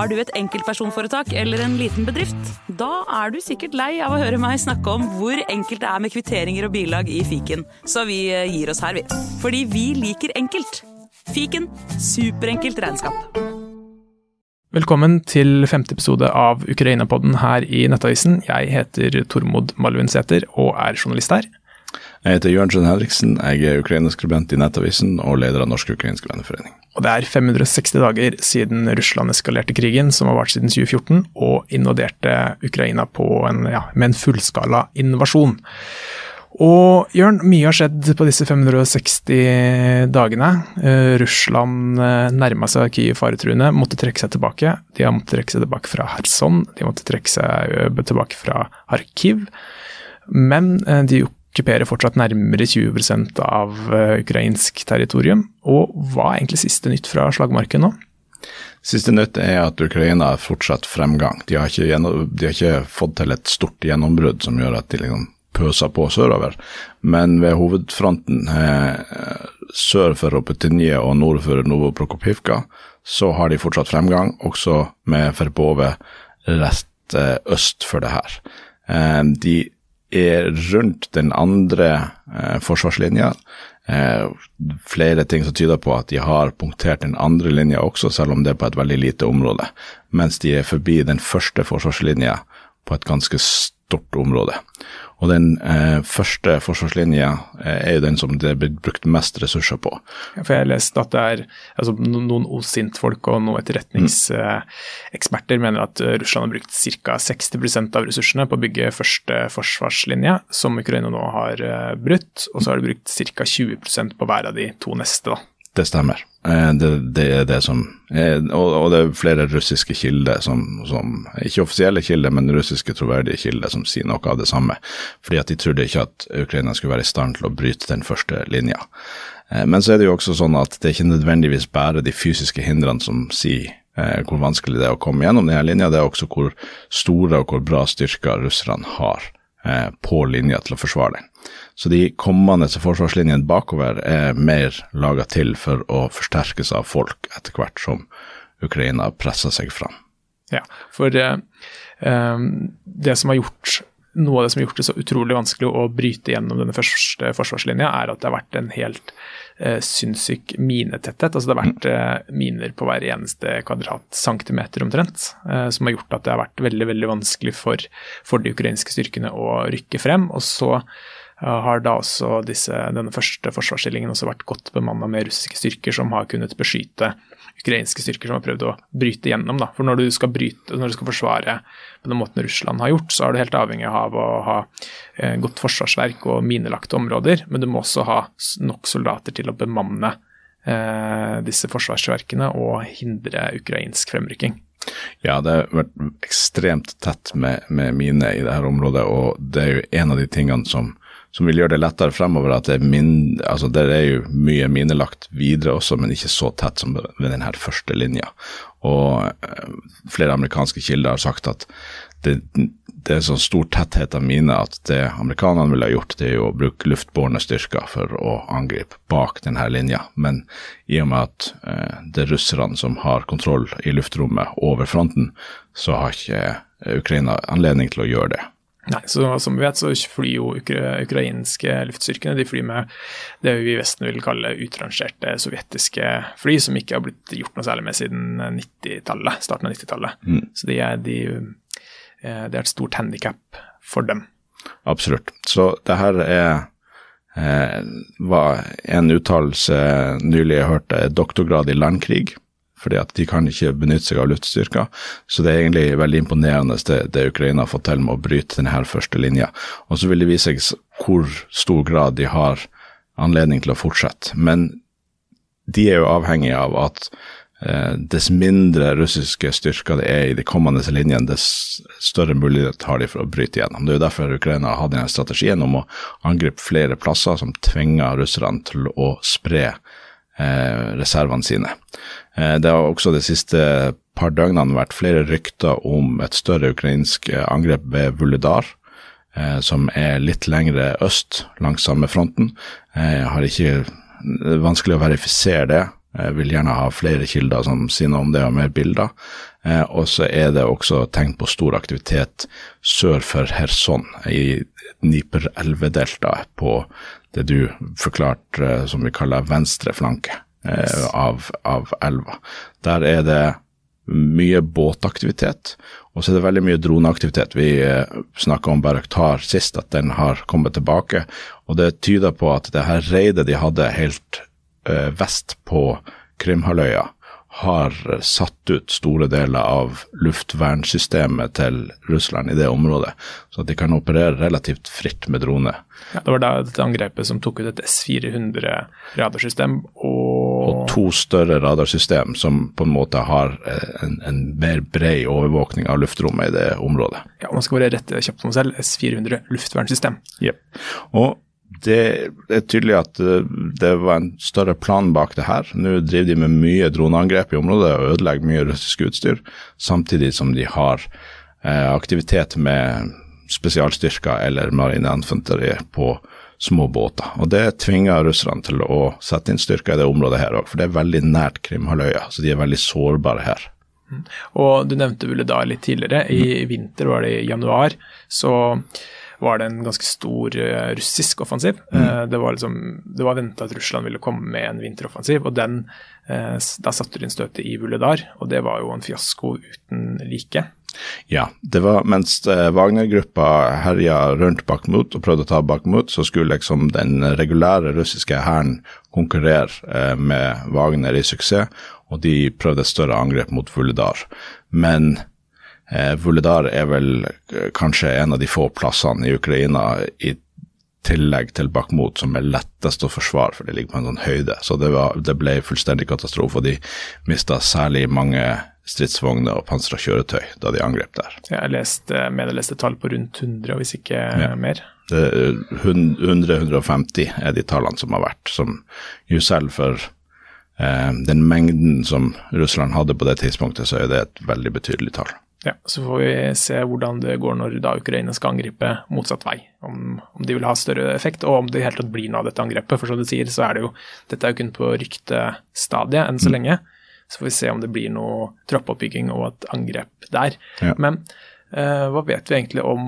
Har du et enkeltpersonforetak eller en liten bedrift? Da er du sikkert lei av å høre meg snakke om hvor enkelt det er med kvitteringer og bilag i fiken, så vi eh, gir oss her, vi. Fordi vi liker enkelt. Fiken superenkelt regnskap. Velkommen til femte episode av Ukraina-podden her i Nettavisen. Jeg heter Tormod Malvinsæter og er journalist her. Jeg heter Jørnsen Henriksen, jeg er ukrainerskribent i Nettavisen og leder av Norsk ukrainsk venneforening. Og det er 560 dager siden Russland eskalerte krigen, som har vart siden 2014, og invaderte Ukraina en, ja, med en fullskala invasjon. Og Jørn, mye har skjedd på disse 560 dagene. Uh, Russland uh, nærma seg Kyiv faretruende, måtte trekke seg tilbake. De har måttet trekke seg tilbake fra Kherson, de måtte trekke seg uh, tilbake fra Arkiv. Men de okkuperer fortsatt nærmere 20% av eh, ukrainsk territorium. Og hva er egentlig siste nytt fra slagmarken nå? Siste nytt er at Ukraina har fortsatt fremgang. De har gjennom, de har ikke fått til et stort gjennombrudd som gjør at de liksom pøser på sørover. Men ved hovedfronten eh, sør for Ropetinje og nord for Novoprokopivka så har de fortsatt fremgang, også med Ferbove rett eh, øst for det her. Eh, de er rundt den andre eh, forsvarslinja. Eh, flere ting som tyder på at de har punktert den andre linja også, selv om det er på et veldig lite område. Mens de er forbi den første forsvarslinja på et ganske stort område. Og den eh, første forsvarslinja eh, er jo den som det blitt brukt mest ressurser på. Ja, for jeg har lest at det er altså, noen OSINT-folk og noen etterretningseksperter mm. mener at eh, Russland har brukt ca. 60% av ressursene på å bygge første forsvarslinje, som Ukraina nå har uh, brutt. Og så har de brukt ca. 20% på hver av de to neste. da. Det stemmer. Eh, det, det, er det som er, og, det er flere russiske kilder som, som, Ikke offisielle kilder, men russiske troverdige kilder som sier noe av det samme. Fordi at de trodde ikke at Ukraina skulle være i stand til å bryte den første linja. Eh, men så er det jo også sånn at det ikke nødvendigvis bare de fysiske hindrene som sier eh, hvor vanskelig det er å komme gjennom denne linja, det er også hvor store og hvor bra styrker russerne har eh, på linja til å forsvare den. Så de kommende forsvarslinjene bakover er mer laga til for å forsterkes av folk etter hvert som Ukraina presser seg fram. Ja, for uh, det som har gjort noe av det som har gjort det så utrolig vanskelig å bryte gjennom denne første forsvarslinja, er at det har vært en helt uh, sinnssyk minetetthet. Altså det har vært uh, miner på hver eneste kvadratcentimeter omtrent, uh, som har gjort at det har vært veldig veldig vanskelig for, for de ukrainske styrkene å rykke frem. Og så har da også disse, denne første forsvarsstillingen også vært godt bemanna med russiske styrker som har kunnet beskytte ukrainske styrker som har prøvd å bryte gjennom. Da. For når du skal bryte, når du skal forsvare på den måten Russland har gjort, så er du helt avhengig av å ha eh, godt forsvarsverk og minelagte områder, men du må også ha nok soldater til å bemanne eh, disse forsvarsverkene og hindre ukrainsk fremrykking. Ja, det har vært ekstremt tett med, med mine i dette området, og det er jo en av de tingene som som vil gjøre det lettere fremover. at det er, min, altså det er jo mye minelagt videre også, men ikke så tett som ved denne første linja. Og eh, flere amerikanske kilder har sagt at det, det er så stor tetthet av mine at det amerikanerne ville ha gjort, det er jo å bruke luftbårne styrker for å angripe bak denne linja. Men i og med at eh, det er russerne som har kontroll i luftrommet over fronten, så har ikke Ukraina anledning til å gjøre det. Nei, så Som vi vet, så flyr jo ukra ukrainske luftstyrkene de flyr med det vi i Vesten vil kalle utrangerte sovjetiske fly, som ikke har blitt gjort noe særlig med siden 90-tallet, starten av 90-tallet. Mm. Så det er, de, de det er et stort handikap for dem. Absolutt. Så det her er eh, var en uttalelse nylig jeg hørte, doktorgrad i landkrig fordi at de kan ikke benytte seg av luftstyrker. Så det er egentlig veldig imponerende det, det Ukraina har fått til med å bryte denne første linja. Og så vil det vise seg hvor stor grad de har anledning til å fortsette. Men de er jo avhengig av at eh, dess mindre russiske styrker det er i de kommende linjene, dess større mulighet har de for å bryte gjennom. Det er jo derfor Ukraina har denne strategien om å angripe flere plasser som tvinger russerne til å spre eh, reservene sine. Eh, det har også de siste par døgnene vært flere rykter om et større ukrainsk eh, angrep ved Vuledar, eh, som er litt lengre øst langs samme fronten. Jeg har ikke vanskelig å verifisere det. Jeg vil gjerne ha flere kilder som sier noe om det og mer bilder. Og så er det også tegn på stor aktivitet sør for Kherson, i Dniper-elvedeltaet, på det du forklarte som vi kaller venstre flanke eh, av, av elva. Der er det mye båtaktivitet, og så er det veldig mye droneaktivitet. Vi eh, snakka om Baraktar sist, at den har kommet tilbake. Og det tyder på at det her reidet de hadde helt eh, vest på Krimhalvøya, har satt ut store deler av luftvernsystemet til Russland i det området, så at de kan operere relativt fritt med drone. Ja, det var da dette angrepet som tok ut et S-400 radarsystem og Og to større radarsystem som på en måte har eh, en, en mer bred overvåkning av luftrommet i det området. Ja, man skal bare rette kjapt meg selv. S-400 luftvernsystem. Yep. Og det er tydelig at eh, det var en større plan bak det her. Nå driver de med mye droneangrep i området og ødelegger mye russisk utstyr, samtidig som de har eh, aktivitet med spesialstyrker eller marineinfanteriet på små båter. Og Det tvinger russerne til å sette inn styrker i det området her òg, for det er veldig nært Krimhalvøya, så de er veldig sårbare her. Og du nevnte Vuledar litt tidligere. I vinter, var det i januar, så var det en ganske stor uh, russisk offensiv. Uh, det var, liksom, det var venta at Russland ville komme med en vinteroffensiv, og den, uh, da satte de inn støtet i Vuledar. Og det var jo en fiasko uten like. Ja, det var mens Wagner-gruppa herja rundt Bakhmut og prøvde å ta Bakhmut, så skulle liksom den regulære russiske hæren konkurrere med Wagner i suksess, og de prøvde et større angrep mot Vuledar. Men Eh, Vuledar er vel kanskje en av de få plassene i Ukraina i tillegg til Bakhmut som er lettest å forsvare, for det ligger på en sånn høyde. Så det, var, det ble fullstendig katastrofe, og de mista særlig mange stridsvogner og pansra kjøretøy da de angrep der. Jeg leste, mener jeg leste tall på rundt 100, hvis ikke ja. mer. 100-150 er de tallene som har vært, som jo selv for eh, den mengden som Russland hadde på det tidspunktet, så er det et veldig betydelig tall. Ja, Så får vi se hvordan det går når da Ukraina skal angripe motsatt vei. Om, om de vil ha større effekt, og om det i hele tatt blir noe av dette angrepet. For som du sier, så er det jo Dette er jo kun på ryktestadiet enn så mm. lenge. Så får vi se om det blir noe troppeoppbygging og et angrep der. Ja. Men eh, hva vet vi egentlig om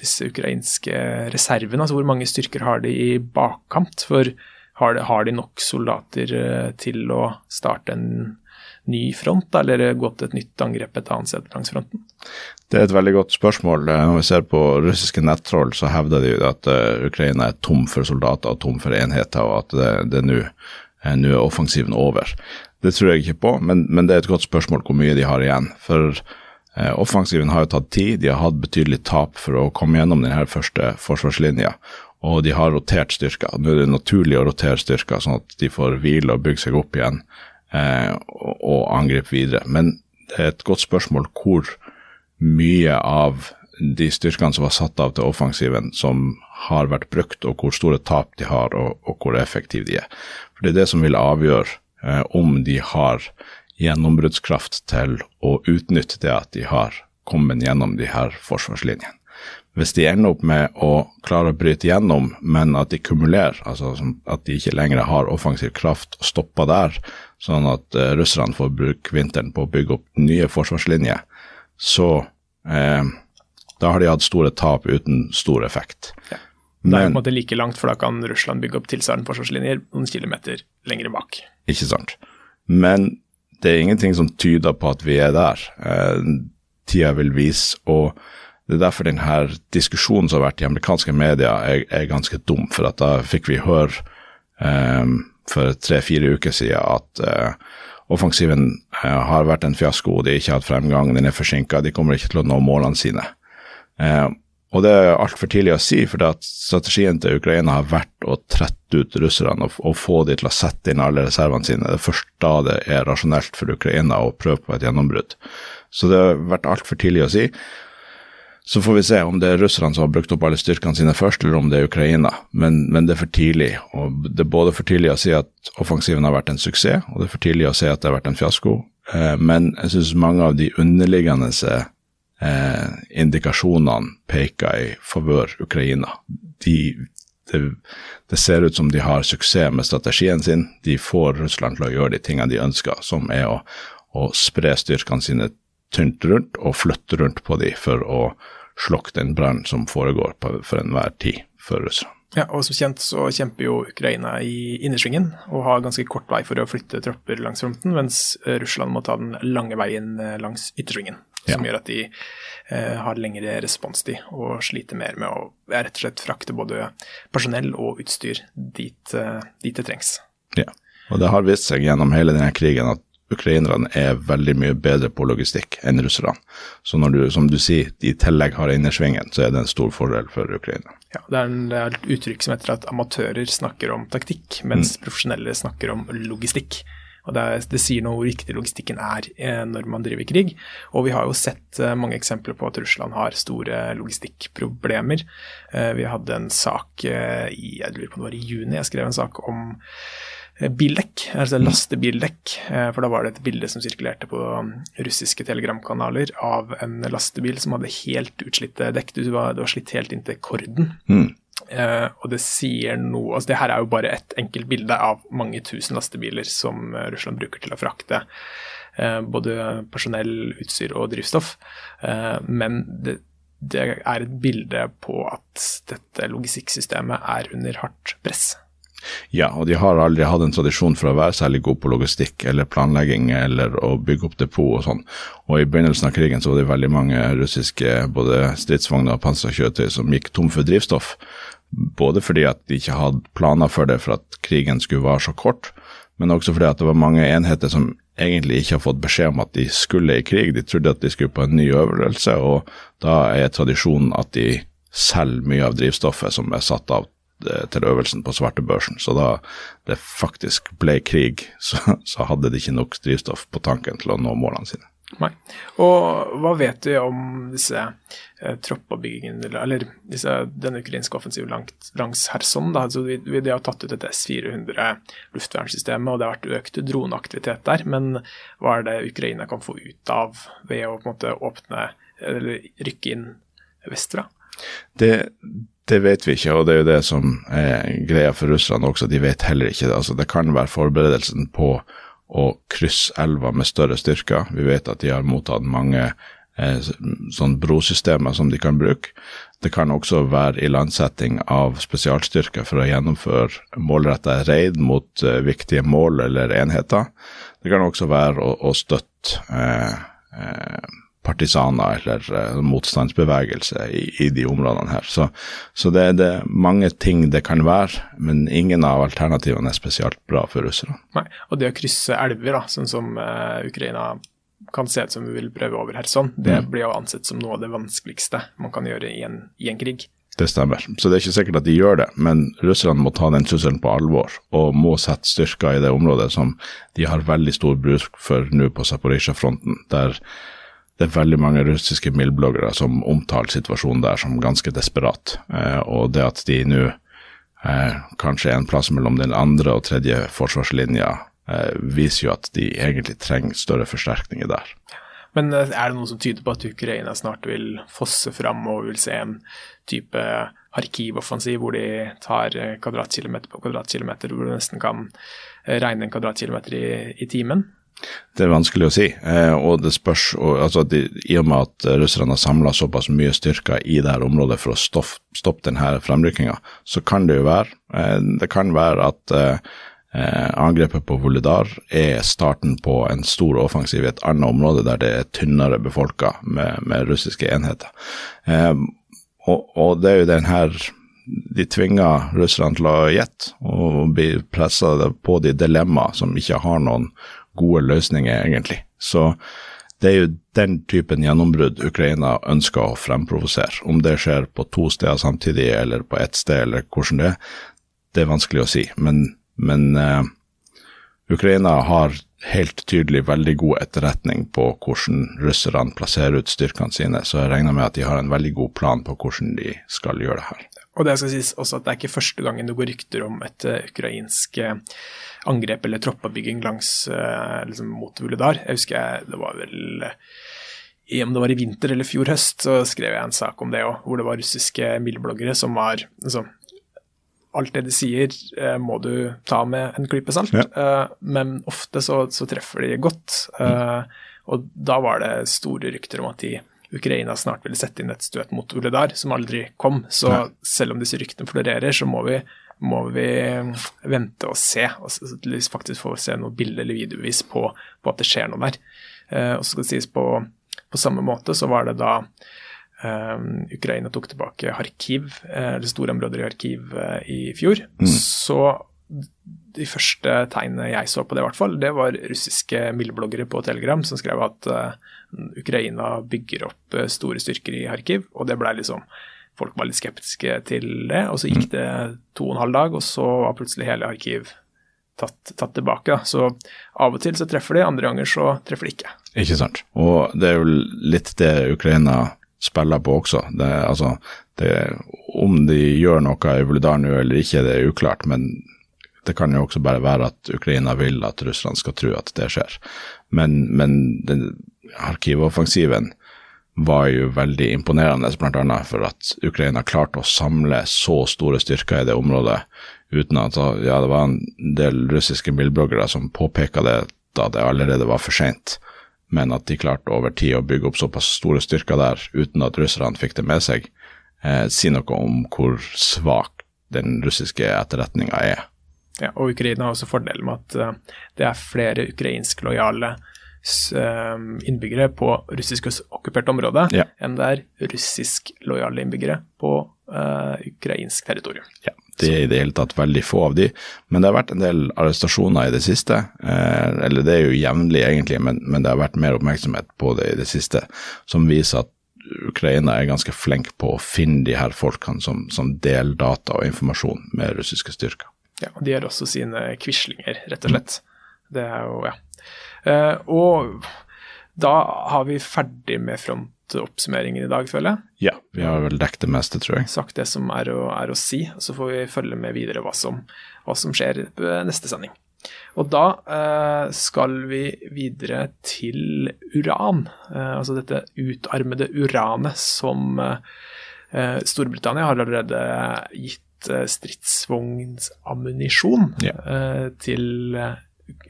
disse ukrainske reservene? Altså hvor mange styrker har de i bakkant? For har de, har de nok soldater eh, til å starte en ny front, eller gått et nytt angrep et annet sted langs fronten? Det er et veldig godt spørsmål. Når vi ser på russiske nettroll, så hevder de at uh, Ukraina er tom for soldater og tom for enheter, og at det, det nå er offensiven over. Det tror jeg ikke på, men, men, det er et godt spørsmål hvor mye de har igjen. For eh, offensiven har jo tatt tid, de har hatt betydelig tap for å komme gjennom denne første forsvarslinja. Og de har rotert styrker. Nå er det naturlig å rotere styrker, sånn at de får hvile og bygge seg opp igjen eh, og, angripe videre. Men det er et godt spørsmål hvor mye av de styrkene som var satt av til offensiven, som har vært brukt, og hvor store tap de har, og, og hvor effektive de er. For Det er det som vil avgjøre eh, om de har gjennombruddskraft til å utnytte det at de har kommet gjennom de her forsvarslinjene. Hvis de ender opp med å klare å bryte gjennom, men at de kumulerer, altså at de ikke lenger har offensiv kraft og stopper der, sånn at uh, russerne får bruke vinteren på å bygge opp nye forsvarslinjer, så eh, da har de hatt store tap uten stor effekt. Ja. Det er på en måte like langt, for da kan Russland bygge opp tilsvarende forsvarslinjer noen kilometer lenger bak. Ikke sant. Men det er ingenting som tyder på at vi er der. Eh, tida vil vise, og det er derfor denne diskusjonen som har vært i amerikanske medier er, er ganske dum, for at da fikk vi høre um, for tre-fire uker siden at uh, offensiven uh, har vært en fiasko, de har ikke hatt fremgang, den er forsinka, de kommer ikke til å nå målene sine. Uh, og det er altfor tidlig å si, for strategien til Ukraina har vært å trette ut russerne og, og, få de til å sette inn alle reservene sine. Det er først da det er rasjonelt for Ukraina å prøve på et gjennombrudd. Så det har vært altfor tidlig å si. Så får vi se om det er russerne som har brukt opp alle styrkene sine først, eller om det er Ukraina. Men, men, det er for tidlig. og Det er både for tidlig å si at offensiven har vært en suksess, og det er for tidlig å si at det har vært en fiasko. Eh, men jeg syns mange av de underliggende eh, indikasjonene peker i favør Ukraina. De, det, det, ser ut som de har suksess med strategien sin. De får Russland til å gjøre de tingene de ønsker, som er å, å spre styrkene sine tynt rundt og flytte rundt på de for å slokke den brannen som foregår på, for enhver tid for russerne. Ja, og Som kjent så kjemper jo Ukraina i innersvingen og har ganske kort vei for å flytte tropper langs fronten, mens Russland må ta den lange veien langs yttersvingen. Som ja. gjør at de eh, har lengre responstid og sliter mer med å rett og slett frakte både personell og utstyr dit, eh, dit det trengs. Ja, og det har vist seg gjennom hele denne krigen at ukrainerne er veldig mye bedre på logistikk enn russerne. Så når du, som du sier, i tillegg har innersvingen, så er det en stor fordel for Ukraina. Ja, det er, en, det er et uttrykk som heter at amatører snakker om taktikk, mens mm. profesjonelle snakker om logistikk. Og det, er, det, sier noe hvor viktig logistikken er eh, når man driver krig. Og vi har jo sett eh, mange eksempler på at Russland har store logistikkproblemer. Eh, vi hadde en sak eh, i jeg lurer på det var i juni, jeg skrev en sak om bildekk, altså lastebildekk. Eh, for da var det et bilde som sirkulerte på um, russiske telegramkanaler av en lastebil som hadde helt utslitte dekk. Det var, det var slitt helt inntil korden. Mm. Uh, og det sier noe altså Det her er jo bare et enkelt bilde av mange tusen lastebiler som Russland bruker til å frakte uh, både personell, utstyr og drivstoff. Uh, men det, det er et bilde på at dette logistikksystemet er under hardt press. Ja, og de har aldri hatt en tradisjon for å være særlig god på logistikk eller planlegging eller å bygge opp depot og sånn. Og i begynnelsen av krigen så var det veldig mange russiske både stridsvogner og panserkjøretøy som gikk tom for drivstoff. Både fordi at de ikke hadde planer for det for at krigen skulle vare så kort, men også fordi at det var mange enheter som egentlig ikke har fått beskjed om at de skulle i krig. De trodde at de skulle på en ny øvelse, og da er tradisjonen at de selger mye av drivstoffet som er satt av til øvelsen på svartebørsen. Så da det faktisk ble krig, så, så, hadde de ikke nok drivstoff på tanken til å nå målene sine. Nei. Og hva vet vi om disse eh, troppoppbyggingene, eller disse, den ukrainske offensiven langt, langs Kherson? Altså, vi, vi, de har tatt ut et S-400 luftvernsystemet, og det har vært økt droneaktivitet der. Men hva er det Ukraina kan få ut av ved å på en måte åpne, eller rykke inn vestfra? Det, det vet vi ikke, og det er jo det som er greia for russerne også. De vet heller ikke det. Altså, det kan være forberedelsen på å krysse elva med større styrker. Vi vet at de har mottatt mange eh, sånn brosystemer som de kan bruke. Det kan også være ilandsetting av spesialstyrker for å gjennomføre målretta raid mot eh, viktige mål eller enheter. Det kan også være å, å støtte eh, eh partisaner eller uh, motstandsbevegelse i, i, de områdene her. Så, så det, det, er mange ting det kan være, men ingen av alternativene er spesielt bra for russerne. Nei, og det å krysse elver, da, sånn som uh, Ukraina kan se ut som vi vil prøve over her, sånn, det mm. blir jo ansett som noe av det vanskeligste man kan gjøre i en, i en krig. Det stemmer. Så det er ikke sikkert at de gjør det, men russerne må ta den trusselen på alvor og må sette styrker i det området som de har veldig stor bruk for nå på Zaporizjzja-fronten, der det er veldig mange russiske mildbloggere som omtaler situasjonen der som ganske desperat. Eh, og det at de nå eh, kanskje er en plass mellom den andre og tredje forsvarslinja, eh, viser jo at de egentlig trenger større forsterkninger der. Men er det noe som tyder på at Ukraina snart vil fosse fram og vil se en type arkivoffensiv hvor de tar kvadratkilometer på kvadratkilometer, hvor du nesten kan regne en kvadratkilometer i, i timen? Det er vanskelig å si. Eh, og det spørs, og, altså, de, I og med at russerne har samla såpass mye styrker i dette området for å stoff, stoppe denne fremrykkinga, så kan det jo være eh, Det kan være at eh, angrepet på Volodar er starten på en stor offensiv i et annet område der det er tynnere befolka med, med, russiske enheter. Eh, og, og, det er jo den her de tvinger russerne til å gjette og bli pressa på de dilemmaer som ikke har noen gode løsninger, egentlig. Så det er jo den typen gjennombrudd Ukraina ønsker å fremprovosere. Om det skjer på to steder samtidig, eller på ett sted, eller hvordan det er, det er vanskelig å si. Men, men uh, Ukraina har helt tydelig veldig god etterretning på hvordan russerne plasserer ut styrkene sine, så jeg regner med at de har en veldig god plan på hvordan de skal gjøre det her. Og det skal sies også at det er ikke første gangen det går rykter om et uh, ukrainsk uh, angrep eller troppebygging langs uh, liksom, mot Vuledar. Jeg husker jeg, det var vel om det var i vinter eller fjor høst, så skrev jeg en sak om det òg, hvor det var russiske mildbloggere som var altså, Alt det de sier, må du ta med en klype salt, ja. men ofte så, så, treffer de godt. Mm. Og da var det store rykter om at de Ukraina snart ville sette inn et støt mot Uledar, som aldri kom. Så ja. selv om disse ryktene florerer, så må vi, må vi vente og se. Og faktisk få se noe bilde eller videobevis på, på, at det skjer noe der. Eh, og så skal det sies på, på samme måte så var det da Um, Ukraina tok tilbake Kharkiv, uh, eller store områder i Kharkiv uh, i fjor. Mm. Så de første tegnene jeg så på det, i hvert fall, det var russiske mildbloggere på Telegram som skrev at uh, Ukraina bygger opp store styrker i Kharkiv, og det ble liksom Folk var litt skeptiske til det, og så gikk mm. det to og en halv dag, og så var plutselig hele Kharkiv tatt, tatt tilbake. Så av og til så treffer de, andre ganger så treffer de ikke. Ikke sant. Og det er jo litt det Ukraina spiller på også. Det, altså, det, om de gjør noe i Volodar nå eller ikke, det er uklart. Men det kan jo også bare være at Ukraina vil at Russland skal tro at det skjer. Men, men den arkivoffensiven var jo veldig imponerende, bl.a. for at Ukraina klarte å samle så store styrker i det området uten at ja, det var en del russiske bilbloggere som påpeka det da det allerede var for seint men at de klarte over tid å bygge opp såpass store styrker der uten at russerne fikk det med seg, eh, sier noe om hvor svak den russiske etterretninga er. Ja, og Ukraina har også fordelen med at uh, det er flere ukrainsk lojale uh, innbyggere på russisk okkupert område ja. enn det er russisk lojale innbyggere på uh, ukrainsk territorium. Ja, det er i det hele tatt veldig få av de, men det har vært en del arrestasjoner i det siste. Eh, eller det er jo jevnlig egentlig, men, men, det har vært mer oppmerksomhet på det i det siste, som viser at Ukraina er ganske flink på å finne de her folkene som, som deler data og informasjon med russiske styrker. Ja, og de har også sine quislinger, rett og slett. Det er jo, ja. Eh, og da har vi ferdig med frontoppsummeringen i dag, føler jeg. Ja, vi har vel dekket det meste, tror jeg. Sagt det som er å, er å si, så får vi følge med videre hva som, hva som skjer neste sending. Og da eh, skal vi videre til uran, eh, altså dette utarmede uranet som eh, Storbritannia har allerede gitt stridsvognsammunisjon ja. Eh, til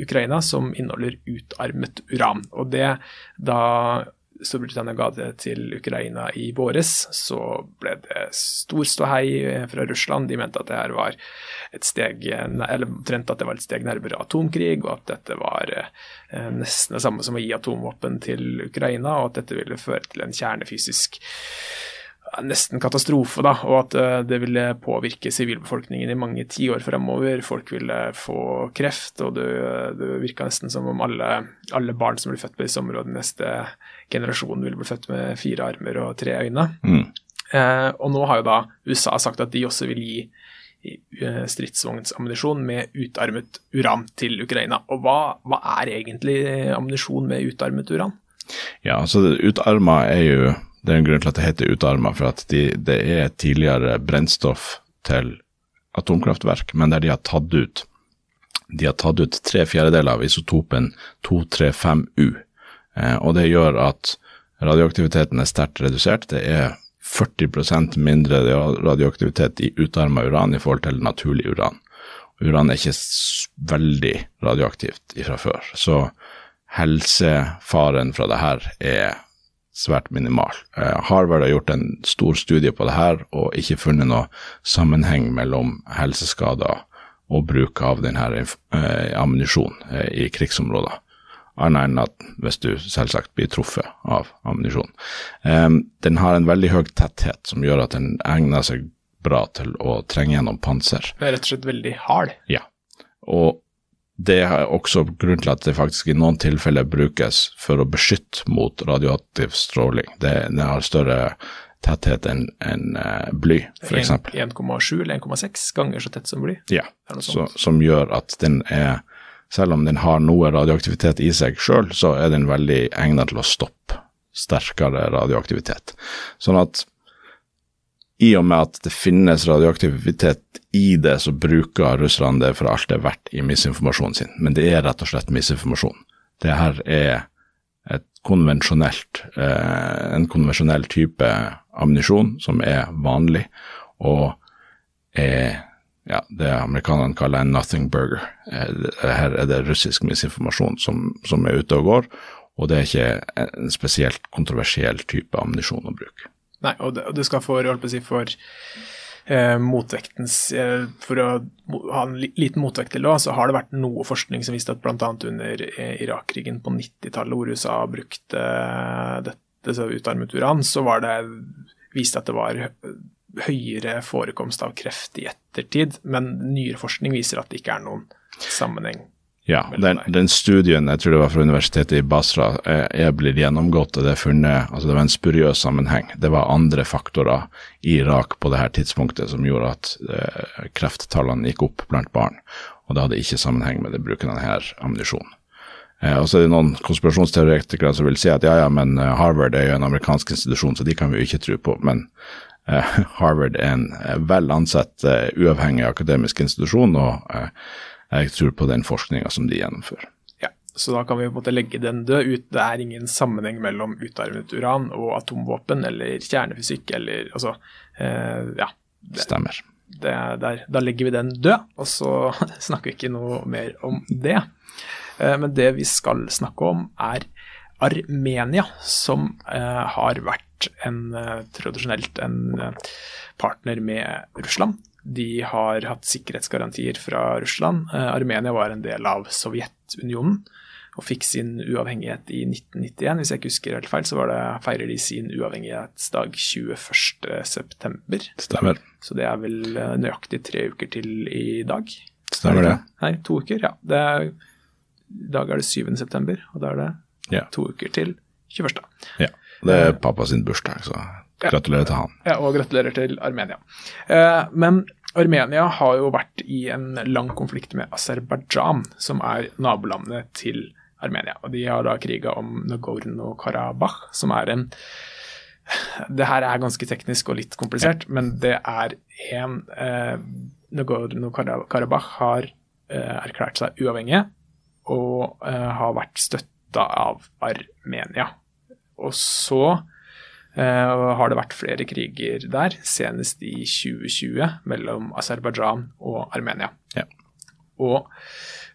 Ukraina som inneholder utarmet uran. Og det da Storbritannia ga det til Ukraina i våres, så ble det stor ståhei fra Russland. De mente at det her var et steg eller omtrent at det var et steg nærmere atomkrig, og at dette var eh, nesten det samme som å gi atomvåpen til Ukraina, og at dette ville føre til en kjernefysisk nesten katastrofe, da, og at uh, det ville påvirke sivilbefolkningen i mange tiår fremover. Folk ville få kreft, og det, det virka nesten som om alle, alle, barn som blir født på disse områdene neste generasjon ville bli født med fire armer og tre øyne. Mm. Eh, og nå har jo da USA sagt at de også vil gi eh, stridsvognsammunisjon med utarmet uran til Ukraina. Og hva, hva er egentlig ammunisjon med utarmet uran? Ja, altså utarma er jo Det er en grunn til at det heter utarma, for at de, det er tidligere brennstoff til atomkraftverk, men der de har tatt ut de har tatt ut tre fjerdedeler av isotopen 235U. Eh, og det gjør at radioaktiviteten er sterkt redusert. Det er 40% mindre radioaktivitet i utarma uran i forhold til naturlig uran. Uran er ikke veldig radioaktivt fra før, så helsefaren fra det her er svært minimal. Eh, Harvard har gjort en stor studie på det her og ikke funnet noe sammenheng mellom helseskader og bruk av denne eh, ammunisjonen i krigsområder annet enn at hvis du selvsagt blir truffet av ammunisjon. Um, den har en veldig høy tetthet, som gjør at den egner seg bra til å trenge gjennom panser. Den er rett og slett veldig hard? Ja. Og det er også grunnen til at det faktisk i noen tilfeller brukes for å beskytte mot radioaktiv stråling. Det, det har større tetthet enn en, uh, bly, f.eks. 1,7 eller 1,6 ganger så tett som bly? Ja, så, som gjør at den er selv om den har noe radioaktivitet i seg sjøl, så er den veldig egnet til å stoppe sterkere radioaktivitet. Sånn at i og med at det finnes radioaktivitet i det, så bruker russerne det for alt det er verdt i misinformasjonen sin. Men det er rett og slett misinformasjon. Det her er konvensjonelt, eh, en konvensjonell type ammunisjon som er vanlig, og er ja, det amerikanerne kaller en 'nothing burger'. Eh, her er det russisk misinformasjon som, som, er ute og går, Og det er ikke en spesielt kontroversiell type ammunisjon å bruke. Nei, og det, og det skal for, holdt på å si, for eh, motvektens eh, For å ha en liten motvekt til det, så har det vært noe forskning som viste at bl.a. under eh, Irak-krigen på 90-tallet, hvor USA brukte dette så utarmet uran, så var det viste at det var høyere forekomst av kreft i ettertid, men nyere forskning viser at det ikke er noen sammenheng ja, den, den, studien jeg tror det var fra universitetet i Basra er, er blitt gjennomgått, og det er funnet altså det var en spuriøs sammenheng. Det var andre faktorer i Irak på det her tidspunktet som gjorde at eh, krefttallene gikk opp blant barn. Og det hadde ikke sammenheng med det bruken av denne ammunisjonen. Eh, og så er det noen konspirasjonsteoretikere som vil si at ja, ja, men eh, Harvard er jo en amerikansk institusjon, så de kan vi jo ikke tro på. Men eh, Harvard er en eh, vel ansett, uavhengig akademisk institusjon. og jeg tror på den forskninga som de gjennomfører. Ja, Så da kan vi på en måte legge den død ut. Det er ingen sammenheng mellom utarmet uran og atomvåpen eller kjernefysikk eller altså eh, Ja. Det, Stemmer. Det, der, da legger vi den død, og så snakker vi ikke noe mer om det. Eh, men det vi skal snakke om, er Armenia, som eh, har vært en, eh, tradisjonelt en eh, partner med Russland de har hatt sikkerhetsgarantier fra Russland. Eh, Armenia var en del av Sovjetunionen og fikk sin uavhengighet i 1991. Hvis jeg ikke husker helt feil, så det, feirer de sin uavhengighetsdag 21.9. Stemmer. Så det er vel eh, nøyaktig tre uker til i dag. Stemmer det. Nei, to uker, ja. Er, I dag er det 7.9, og da er det ja. to uker til 21. Ja. Det er pappa sin bursdag, så Gratulerer til han. Ja, og gratulerer til Armenia. Eh, men Armenia har jo vært i en lang konflikt med Aserbajdsjan, som er nabolandet til Armenia. Og de har da kriga om Nagorno-Karabakh, som er en Det her er ganske teknisk og litt komplisert, men det er en eh, Nagorno-Karabakh har eh, erklært seg uavhengige og eh, har vært støtta av Armenia. Og så Uh, har det vært flere kriger der, senest i 2020 mellom Aserbajdsjan og Armenia. Ja. Og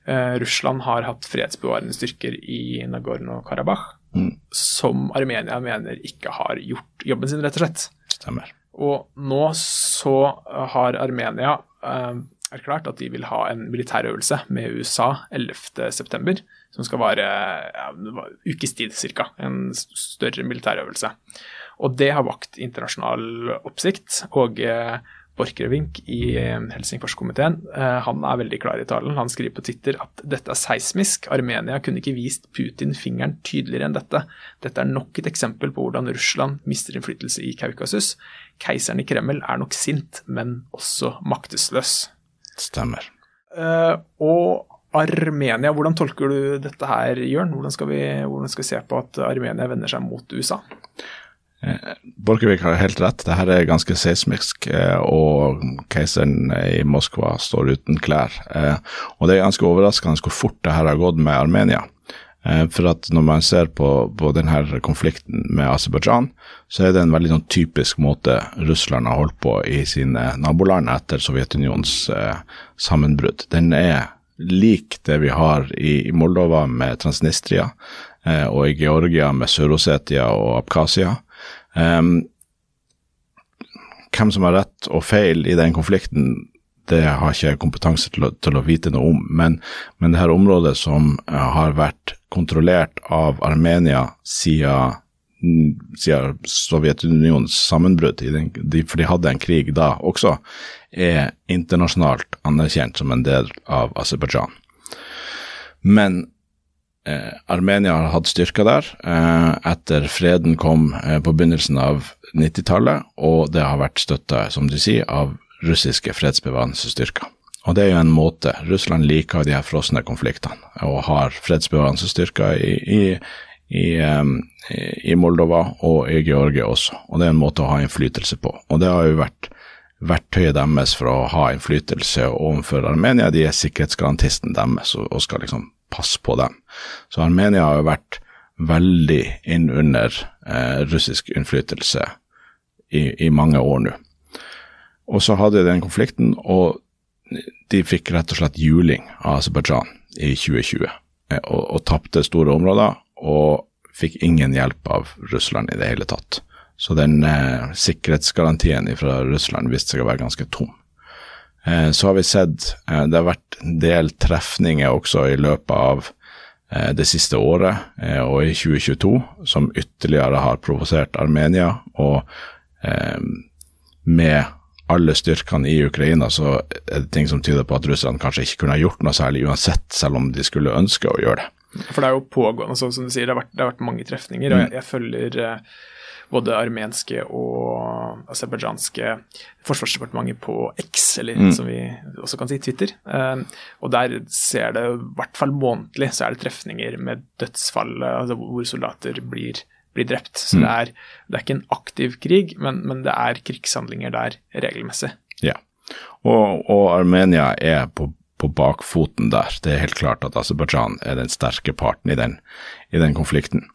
uh, Russland har hatt fredsbevarende styrker i Nagorno-Karabakh, mm. som Armenia mener ikke har gjort jobben sin, rett og slett. Stemmer. Og nå så har Armenia uh, erklært at de vil ha en militærøvelse med USA 11.9., som skal vare ja, ukes tid ca. En større militærøvelse. Og det har vakt internasjonal oppsikt. og eh, Borchgrevink i eh, Helsingforskomiteen eh, han er veldig klar i talen. Han skriver på Twitter at dette er seismisk. Armenia kunne ikke vist Putin fingeren tydeligere enn dette. Dette er nok et eksempel på hvordan Russland mister innflytelse i Kaukasus. Keiseren i Kreml er nok sint, men også maktesløs. Stemmer. Uh, og Armenia, hvordan tolker du dette her, Jørn? Hvordan skal, vi, hvordan skal vi se på at Armenia vender seg mot USA? Borchgrevink har helt rett, det her er ganske seismisk, eh, og keiseren i Moskva står uten klær. Eh, og det er ganske overraskende hvor fort det her har gått med Armenia. Eh, for at når man ser på, på denne konflikten med Aserbajdsjan, så er det en veldig sånn typisk måte Russland har holdt på i sine naboland etter Sovjetunionens eh, sammenbrudd. Den er lik det vi har i, i Moldova med Transnistria, eh, og i Georgia med Sør-Osetia og Abkhasia. Um, hvem som har rett og feil i den konflikten, det har ikke jeg kompetanse til å, til å vite noe om. Men, men det her området som uh, har vært kontrollert av Armenia siden, siden Sovjetunionens sammenbrudd, for de hadde en krig da også, er internasjonalt anerkjent som en del av Aserbajdsjan. Men eh, Armenia har hatt styrker der eh, etter freden kom eh, på begynnelsen av 90-tallet, og det har vært støtta, som du sier, av russiske fredsbevarende styrker. Og det er jo en måte. Russland liker de her frosne konfliktene og har fredsbevarende styrker i, i, i, i, Moldova og i Georgia også. Og det er en måte å ha innflytelse på. Og det har jo vært verktøyet deres for å ha innflytelse overfor Armenia. De er sikkerhetsgarantisten deres og skal liksom passe på dem. Så Armenia har jo vært veldig inn under eh, russisk innflytelse i, i, mange år nå. Og så hadde de den konflikten, og de fikk rett og slett juling av Aserbajdsjan i 2020. Eh, og, og tapte store områder, og fikk ingen hjelp av Russland i det hele tatt. Så den eh, sikkerhetsgarantien fra Russland viste seg å være ganske tom. Eh, så har vi sett eh, det har vært en del trefninger også i løpet av det siste året eh, og i 2022 som ytterligere har provosert Armenia. Og eh, med alle styrkene i Ukraina, så er det ting som tyder på at russerne kanskje ikke kunne ha gjort noe særlig uansett, selv om de skulle ønske å gjøre det. For det er jo pågående, sånn som du sier, det har vært, det har vært mange trefninger. og jeg, jeg følger eh, både armenske og aserbajdsjanske forsvarsdepartementet på X, eller Mm. som vi også kan si Twitter. Eh, og der ser det, i hvert fall månedlig, så er det trefninger med dødsfall, altså hvor soldater blir, blir drept. Så det, er, det er ikke en aktiv krig, men, men det er krigshandlinger der regelmessig. Ja. Og, og Armenia er på, på bakfoten der. Det er helt klart at Aserbajdsjan er den sterke parten i den, i den konflikten.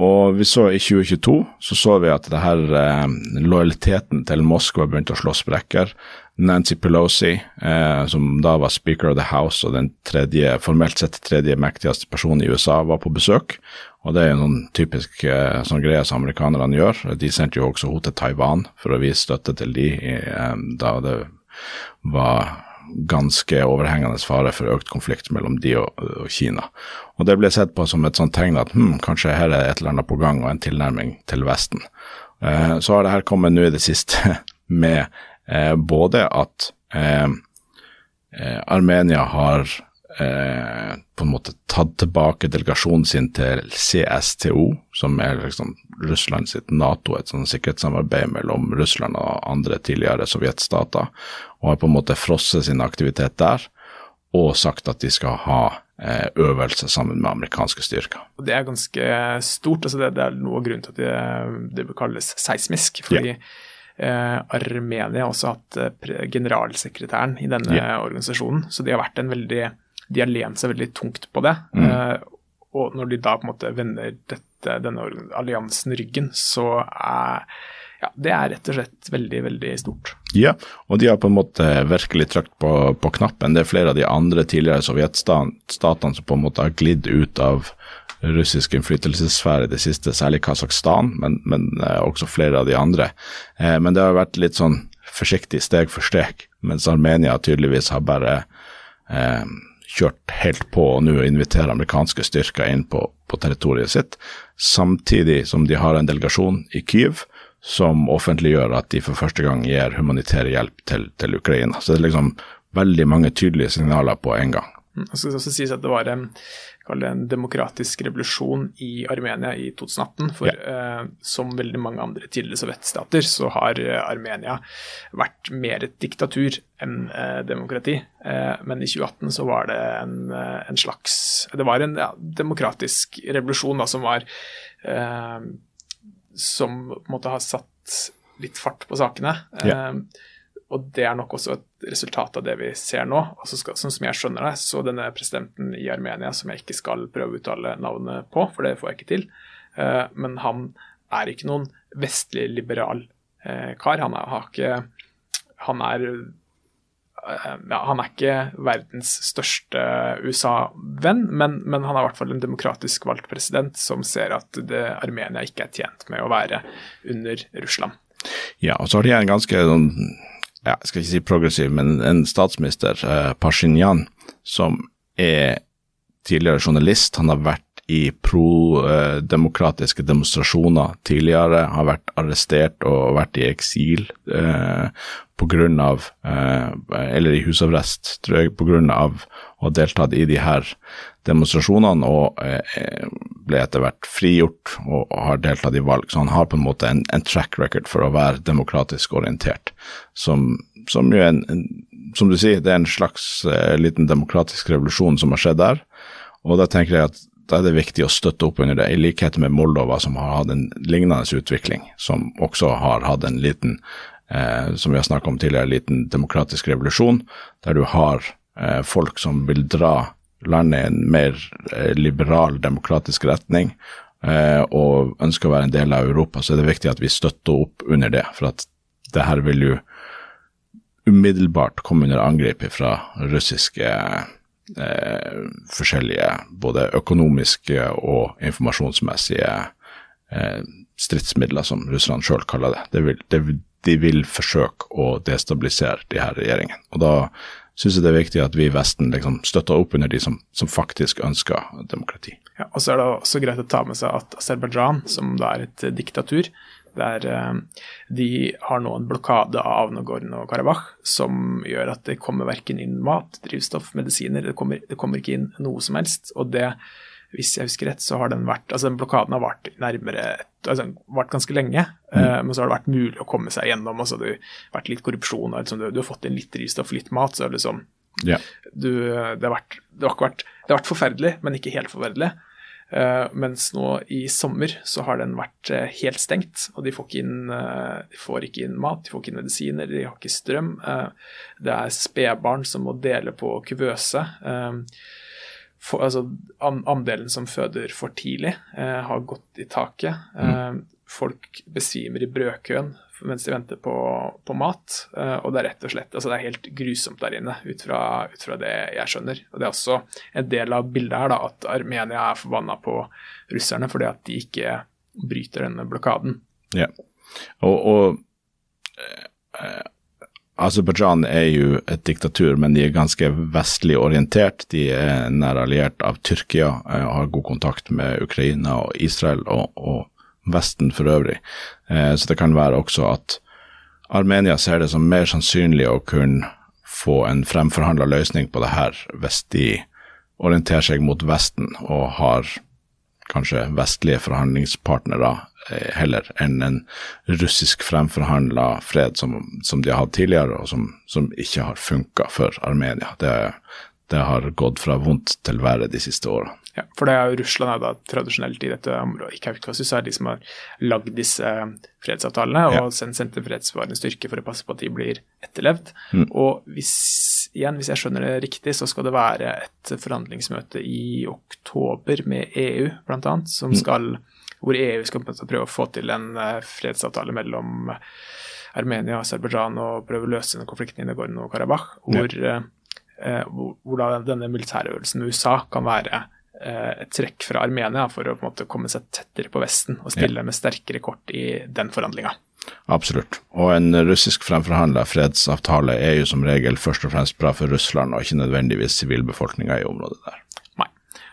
Og vi så i 2022 så så vi at det her eh, lojaliteten til Moskva begynte å slå sprekker. Nancy Pelosi, eh, som da var speaker of the house og den tredje, formelt sett tredje mektigste personen i USA, var på besøk. Og det er jo noen typisk eh, sånn greier som amerikanerne gjør. De sendte jo også henne til Taiwan for å vise støtte til de eh, da det var ganske overhengende fare for økt konflikt mellom de og, og Kina. Og det ble sett på som et sånt tegn at hm, kanskje her er et eller annet på gang og en tilnærming til Vesten. Eh, så har det her kommet nå i det siste med eh, både at eh, eh, Armenia har eh, på en måte tatt tilbake delegasjonen sin til CSTO, som er liksom Russland sitt Nato, et sånn sikkerhetssamarbeid mellom Russland og andre tidligere sovjetstater, og har på en måte frosset sin aktivitet der, og sagt at de skal ha eh, øvelser sammen med amerikanske styrker. Og det er ganske stort. altså Det, det er noe av grunnen til at det, det kalles seismisk. fordi eh, Armenia har også hatt eh, generalsekretæren i denne yeah. organisasjonen, så de har vært en veldig de har lent seg veldig tungt på det. Mm. Eh, og når de da på en måte vender dette, denne alliansen ryggen, så er ja, det er rett og slett veldig, veldig stort. Ja, og de har på en måte virkelig trykt på, på knappen. Det er flere av de andre tidligere sovjetstatene som på en måte har glidd ut av russisk innflytelsessfære i det siste, særlig Kasakhstan, men, men eh, også flere av de andre. Eh, men det har vært litt sånn forsiktig steg for steg, mens Armenia tydeligvis har bare eh, kjørt helt på og nå inviterer amerikanske styrker inn på, på territoriet sitt, samtidig som de har en delegasjon i Kyiv som offentliggjør at de for første gang gir humanitær hjelp til, til Ukraina. Så det er liksom veldig mange tydelige signaler på en gang. Mm, Det skal også sies at det var en, kall det en demokratisk revolusjon i Armenia i 2018. For eh, som veldig mange andre tidligere sovjetstater, så har eh, Armenia vært mer et diktatur enn eh, demokrati. Eh, men i 2018 så var det en, eh, en slags Det var en ja, demokratisk revolusjon da, som var eh, Som måte har satt litt fart på sakene. Eh, og det er nok også et resultat av det vi ser nå. Altså skal, sånn som jeg skjønner det, så denne presidenten i Armenia, som jeg ikke skal prøve å uttale navnet på, for det får jeg ikke til, eh, men han er ikke noen vestlig liberal eh, kar. Han er, ikke Han er eh, ja, han er ikke verdens største USA-venn, men, men han er i hvert fall en demokratisk valgt president som ser at det, Armenia ikke er tjent med å være under Russland. Ja, og så har de en ganske sånn, ja, jeg skal ikke si progressiv, men en statsminister, eh, Pashinyan, som er tidligere journalist. Han har vært i pro-demokratiske demonstrasjoner tidligere, har vært arrestert og vært i eksil eh, av, eh, eller i husarrest, av å ha deltatt i de her demonstrasjonene, og eh, ble etter hvert frigjort og, og har deltatt i valg. Så han har på en måte en, en track record for å være demokratisk orientert, som, som jo en, en som du sier, det er en slags eh, liten demokratisk revolusjon som har skjedd der. Og da tenker jeg at da er det viktig å støtte opp under det, i likhet med Moldova, som har hatt en lignende utvikling, som også har hatt en liten, eh, som vi har snakket om tidligere, en liten demokratisk revolusjon, der du har eh, folk som vil dra landet i en mer eh, liberal, demokratisk retning, eh, og ønsker å være en del av Europa, så er det viktig at vi støtter opp under det, for at det her vil jo umiddelbart komme under angrep fra russiske eh, forskjellige både økonomiske og informasjonsmessige eh, stridsmidler, som russerne sjøl kaller det. De vil, de, de vil forsøke å destabilisere de her regjeringene. Og da syns jeg det er viktig at vi i Vesten liksom støtter opp under de som, som faktisk ønsker demokrati. Ja, og så er det også greit å ta med seg at Aserbajdsjan, som da er et diktatur, der eh, de har nå en blokade av Nagorno-Karabakh som gjør at det kommer verken inn mat, drivstoff, medisiner, det kommer, det kommer ikke inn noe som helst. Og det hvis jeg husker rett, så har den vært altså den blokaden har vart nærmere altså vart ganske lenge, mm. uh, men så har det vært mulig å komme seg gjennom. altså Det har vært litt korrupsjon, og liksom, du, du, har fått inn litt drivstoff, litt mat. så er det liksom yeah. du, det, har vært, det, har vært, det, har vært, forferdelig, men ikke helt forferdelig. Uh, mens nå i sommer så har den vært uh, helt stengt, og de får, ikke inn, de får ikke inn mat, de får ikke inn medisiner, de har ikke strøm. det er spedbarn som må dele på kuvøse. For, altså, andelen som føder for tidlig, eh, har gått i taket. Eh, folk besvimer i brødkøen mens de venter på, på mat. Eh, og det er rett og slett altså det er helt grusomt der inne, ut fra, ut fra, det jeg skjønner. Og Det er også en del av bildet her da, at Armenia er forbanna på russerne fordi at de ikke bryter denne blokaden. Ja, og, og eh, Aserbajdsjan er jo et diktatur, men de er ganske vestlig orientert. De er nær alliert av Tyrkia eh, har god kontakt med Ukraina og Israel og, og Vesten for øvrig. Eh, så det kan være også at Armenia ser det som mer sannsynlig å kunne få en fremforhandla løsning på det her hvis de orienterer seg mot Vesten og har kanskje vestlige forhandlingspartnere Eh, heller enn en russisk fremforhandla fred som, som, de har hatt tidligere, og som, som ikke har funka for Armenia. Det, det, har gått fra vondt til verre de siste årene. Ja, for det er jo Russland er da tradisjonelt i dette området i Kaukasus er de som har lagd disse fredsavtalene og ja. sendt, sendt fredsvarende styrke for å passe på at de blir etterlevd. Mm. Og hvis, igjen, hvis jeg skjønner det riktig, så skal det være et forhandlingsmøte i oktober med EU, bl.a., som mm. skal hvor EU skal prøve å få til en eh, fredsavtale mellom Armenia og Aserbajdsjan og prøve å løse konflikten i Nagorno-Karabakh, hvor, ja. Eh, hvor, da denne militærøvelsen med USA kan være eh, et trekk fra Armenia for å på en måte komme seg tettere på Vesten og stille med sterkere kort i den forhandlinga. Absolutt. Og en russisk fremforhandla fredsavtale er jo som regel først og fremst bra for Russland, og ikke nødvendigvis sivilbefolkninga i området der.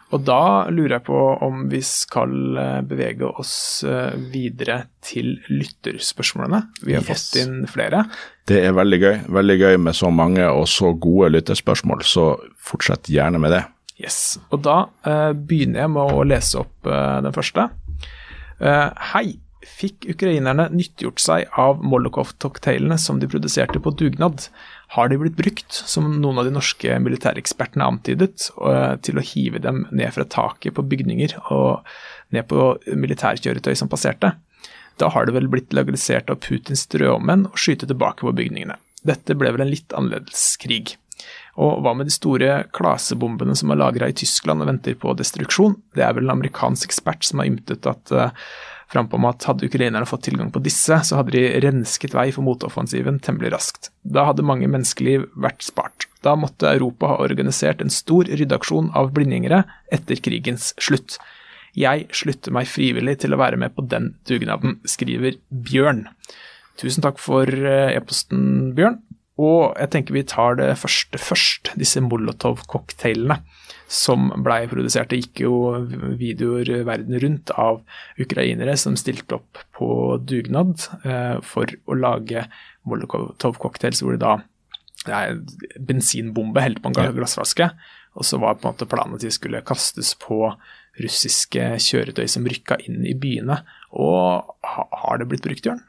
Og da lurer jeg på om vi skal eh, bevege oss eh, videre til lytterspørsmålene. Vi har yes. fått inn flere. Det er veldig gøy. Veldig gøy med så mange og så gode lytterspørsmål, så fortsett gjerne med det. Yes. Og da uh, begynner jeg med å lese opp uh, den første. Uh, hei. Fikk ukrainerne nyttiggjort seg av Molokov-cocktailene som de produserte på dugnad? Har de blitt brukt, som noen av de norske militærekspertene antydet, eh, til å hive dem ned fra taket på bygninger og ned på militærkjøretøy som passerte. Da har det vel blitt legalisert av Putins drømmenn å skyte tilbake på bygningene. Dette ble vel en litt annerledes krig. Og hva med de store klasebombene som er lagra i Tyskland og venter på destruksjon? Det er vel en amerikansk ekspert som har ymtet at uh, frampå om at hadde ukrainerne fått tilgang på disse, så hadde de rensket vei for motoffensiven temmelig raskt. Da hadde mange menneskeliv vært spart. Da måtte Europa ha organisert en stor ryddeaksjon av blindgjengere etter krigens slutt. Jeg slutter meg frivillig til å være med på den dugnaden, skriver Bjørn. Tusen takk for eh, e-posten, Bjørn. Og jeg tenker vi tar det første først, disse Molotov-cocktailene som blei produsert. Det gikk jo videoer verden rundt av ukrainere som stilte opp på dugnad eh, for å lage Molotov-cocktails, hvor det da er bensinbombe helt på en glassflaske. Og så var på en måte planen at de skulle kastes på russiske kjøretøy som rykka inn i byene. Og har det blitt brukt, Jørn?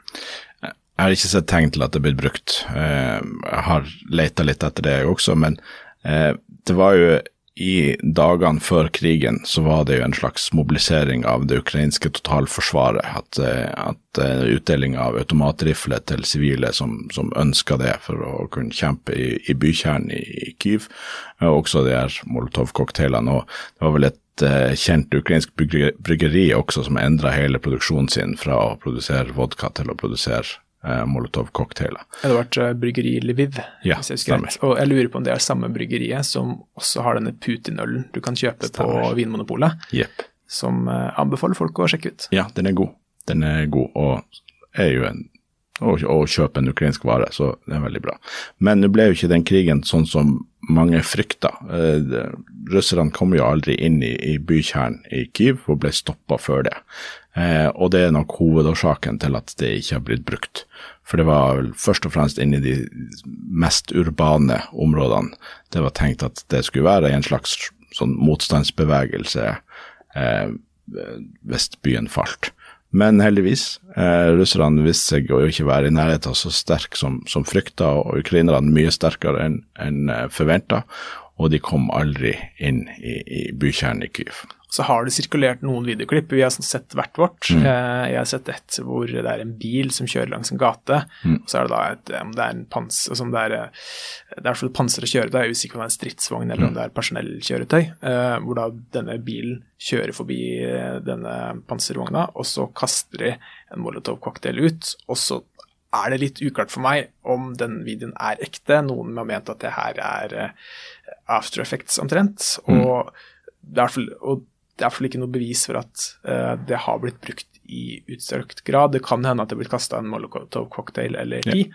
Jeg har ikke sett tegn til at det er blitt brukt. Eh, jeg har leita litt etter det også, men eh, det var jo i dagene før krigen så var det jo en slags mobilisering av det ukrainske totalforsvaret. At, eh, at utdeling av automatrifler til sivile som, som ønska det for å kunne kjempe i, i bykjernen i, i Kyiv, og også de her Molotov-cocktailene. Det var vel et uh, kjent ukrainsk bryggeri også som endra hele produksjonen sin fra å produsere vodka til å produsere eh, Molotov-cocktailer. Det har vært eh, bryggeri Lviv, Ja, hvis jeg husker stemmer. rett. Og jeg lurer på om det er samme bryggeriet som også har denne Putin-ølen du kan kjøpe Stemmer. på Vinmonopolet, yep. som eh, anbefaler folk å sjekke ut. Ja, den er god. Den er god, og er jo en å kjøpe en ukrainsk vare, så det er veldig bra. Men nå ble jo ikke den krigen sånn som mange frykta. Eh, russerne kom jo aldri inn i, i bykjernen i Kyiv og ble stoppa før det. Eh, og det er nok hovedårsaken til at det ikke har blitt brukt. For det var vel først og fremst inni de mest urbane områdene det var tenkt at det skulle være en slags sånn motstandsbevegelse eh, hvis byen falt. Men heldigvis, eh, russerne viste seg å ikke være i nærheten så sterk som, som frykta, og ukrainerne mye sterkere enn en forventa, og de kom aldri inn i, i bykjernen i Kyiv. Så har det sirkulert noen videoklipp, vi har sånn sett hvert vårt. Mm. Eh, Jeg har sett et hvor det er en bil som kjører langs en gate, Mm. og så er det da et, om det er en pans, altså om det er, eh, det er et pansret kjøretøy, jeg er usikker på om det er en stridsvogn eller Mm. om det er personellkjøretøy, eh, hvor da denne bilen kjører forbi eh, denne panservogna, og så kaster de en molotov-cocktail ut, og så er det litt uklart for meg om den videoen er ekte. Noen har ment at det her er eh, after effects omtrent, og det er og det er i hvert fall ikke noe bevis for at uh, det har blitt brukt i utstrakt grad. Det kan hende at det er blitt kasta en molotov-cocktail eller ti,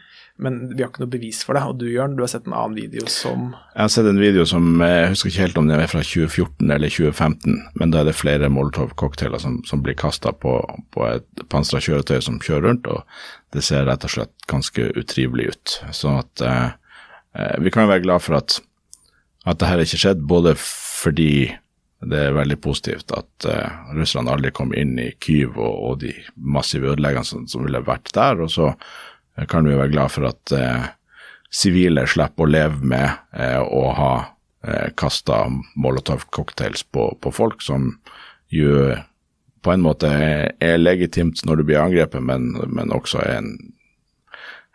men vi har ikke noe bevis for det. Og du, Jørn, du har sett en annen video som Jeg har sett en video som jeg husker ikke helt om den er fra 2014 eller 2015, men da er det flere Molotov-cocktailer som, som blir kasta på, på et pansra kjøretøy som kjører rundt, og det ser rett og slett ganske utrivelig ut. Sånn at uh, vi kan være glad for at, at det her ikke skjedde, både fordi det er veldig positivt at uh, Russland aldri kom inn i Kyiv og, og de massive ødeleggelsene som, ville vært der, og så eh, kan vi være glad for at eh, sivile slipper å leve med eh, å ha uh, kasta Molotov-cocktails på, på folk, som jo på en måte er, er legitimt når du blir angrepet, men, men også er en,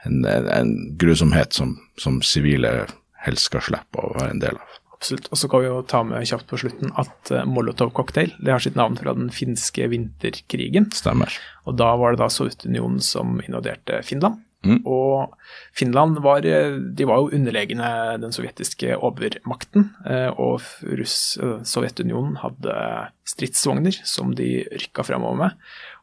en, en, en grusomhet som, som sivile helst skal slippe å være en del av. Absolutt. Og så kan vi jo ta med kjapt på slutten at uh, Molotov-cocktail det har sitt navn fra den finske vinterkrigen. Stemmer. Og da var det da Sovjetunionen som invaderte Finland. Mm. Og Finland var, eh, de var jo underlegne den sovjetiske overmakten. eh, Og Russ, eh, Sovjetunionen hadde stridsvogner som de rykka fremover med.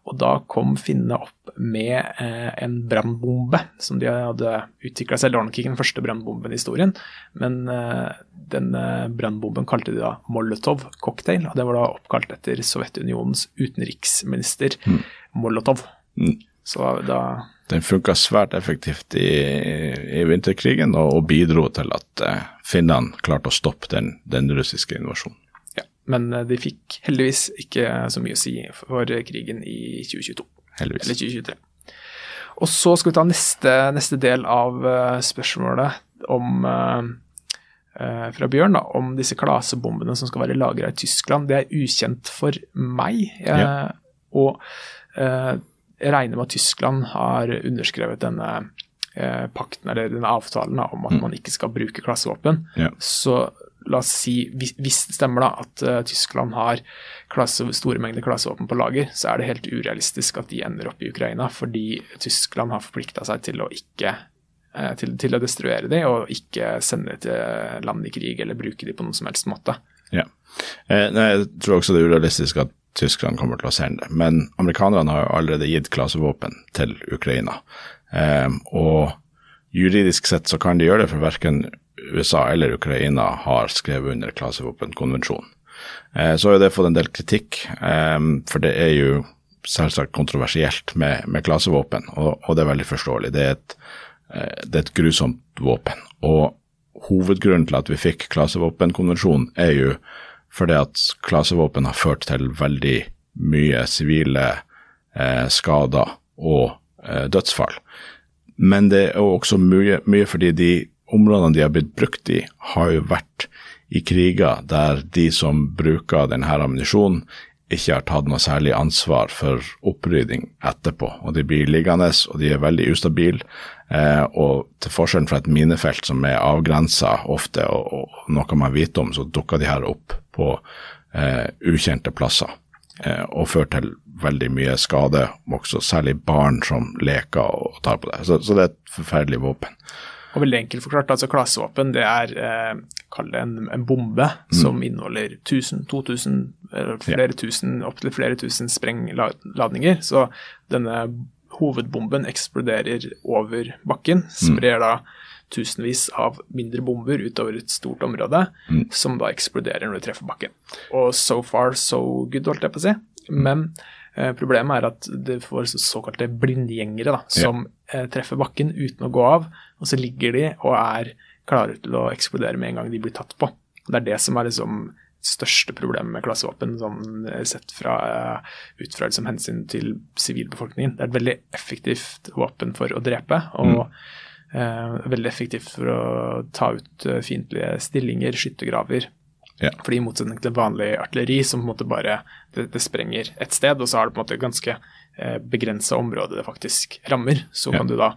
Og da kom finnene opp med eh, en brannbombe som de hadde utvikla selv. Det var nok ikke den første brannbomben i historien, men eh, denne brannbomben kalte de da Molotov-cocktail. Og det var da oppkalt etter Sovjetunionens utenriksminister Molotov. Mm. Så da Den funka svært effektivt i, i vinterkrigen og, og bidro til at eh, finnene klarte å stoppe den, den russiske invasjonen. Men eh, de fikk heldigvis ikke så mye å si for krigen i 2022, Heldigvis. eller 2023. Og så skal vi ta neste, neste del av eh, spørsmålet om eh, fra Bjørn, da, om disse klasebombene som skal være lagra i Tyskland. Det er ukjent for meg. eh, Ja. Og eh, jeg regner med at Tyskland har underskrevet denne pakten, eller denne avtalen da, om at man ikke skal bruke klassevåpen. Ja. Så la oss si, hvis, det stemmer da, at eh, Tyskland har klasse, store mengder klassevåpen på lager, så er det helt urealistisk at de ender opp i Ukraina, fordi Tyskland har forplikta seg til å ikke eh, til, til å destruere de, og ikke sende de til land i krig eller bruke de på noen som helst måte. Ja. Eh, jeg tror også det er urealistisk at Tyskland kommer til å sende det, men amerikanerne har jo allerede gitt klasevåpen til Ukraina. Og juridisk sett så kan de gjøre det, for verken USA eller Ukraina har skrevet under klasevåpenkonvensjonen. Eh, så har det fått en del kritikk, eh, for det er jo selvsagt kontroversielt med, med klasevåpen, og, og det er veldig forståelig. Det er et, eh, det er et grusomt våpen. Og hovedgrunnen til at vi fikk klasevåpenkonvensjonen, er jo fordi at klasevåpen har ført til veldig mye sivile eh, skader og eh, dødsfall. Men det er også mye, mye fordi de områdene de har blitt brukt i, har jo vært i kriger der de som bruker denne ammunisjonen, ikke har tatt noe særlig ansvar for opprydding etterpå. Og de blir liggende, og de er veldig ustabile. Eh, og til forskjell fra et minefelt som er avgrensa ofte, og, og noe man vet om, så dukker de her opp på eh, ukjente plasser. eh, og fører til veldig mye skade, også særlig barn som leker og tar på det. Så, så det er et forferdelig våpen. Og veldig enkelt forklart, altså Klasevåpen det er eh, kall det en, en bombe mm. som inneholder 1000, 2000, eller flere ja. tusen, opptil flere tusen sprengladninger. Så denne hovedbomben eksploderer over bakken, mm. sprer da tusenvis av mindre bomber utover et stort område, mm. som da eksploderer når de treffer bakken. Og so far so good, holdt jeg på å si. Mm. Men eh, problemet er at det får såkalte blindgjengere da, som ja. eh, treffer bakken uten å gå av, og så ligger de og er klare til å eksplodere med en gang de blir tatt på. Det er det som er liksom største problemet med klassevåpen, sånn sett fra, uh, ut fra liksom, hensyn til sivilbefolkningen. Det er et veldig effektivt våpen for å drepe, og mm. uh, veldig effektivt for å ta ut uh, fiendtlige stillinger, skyttergraver. Ja. Fordi I motsetning til vanlig artilleri, som på en måte bare det, det sprenger et sted, og så har det på en måte ganske uh, begrensa område det faktisk rammer, så ja. kan du da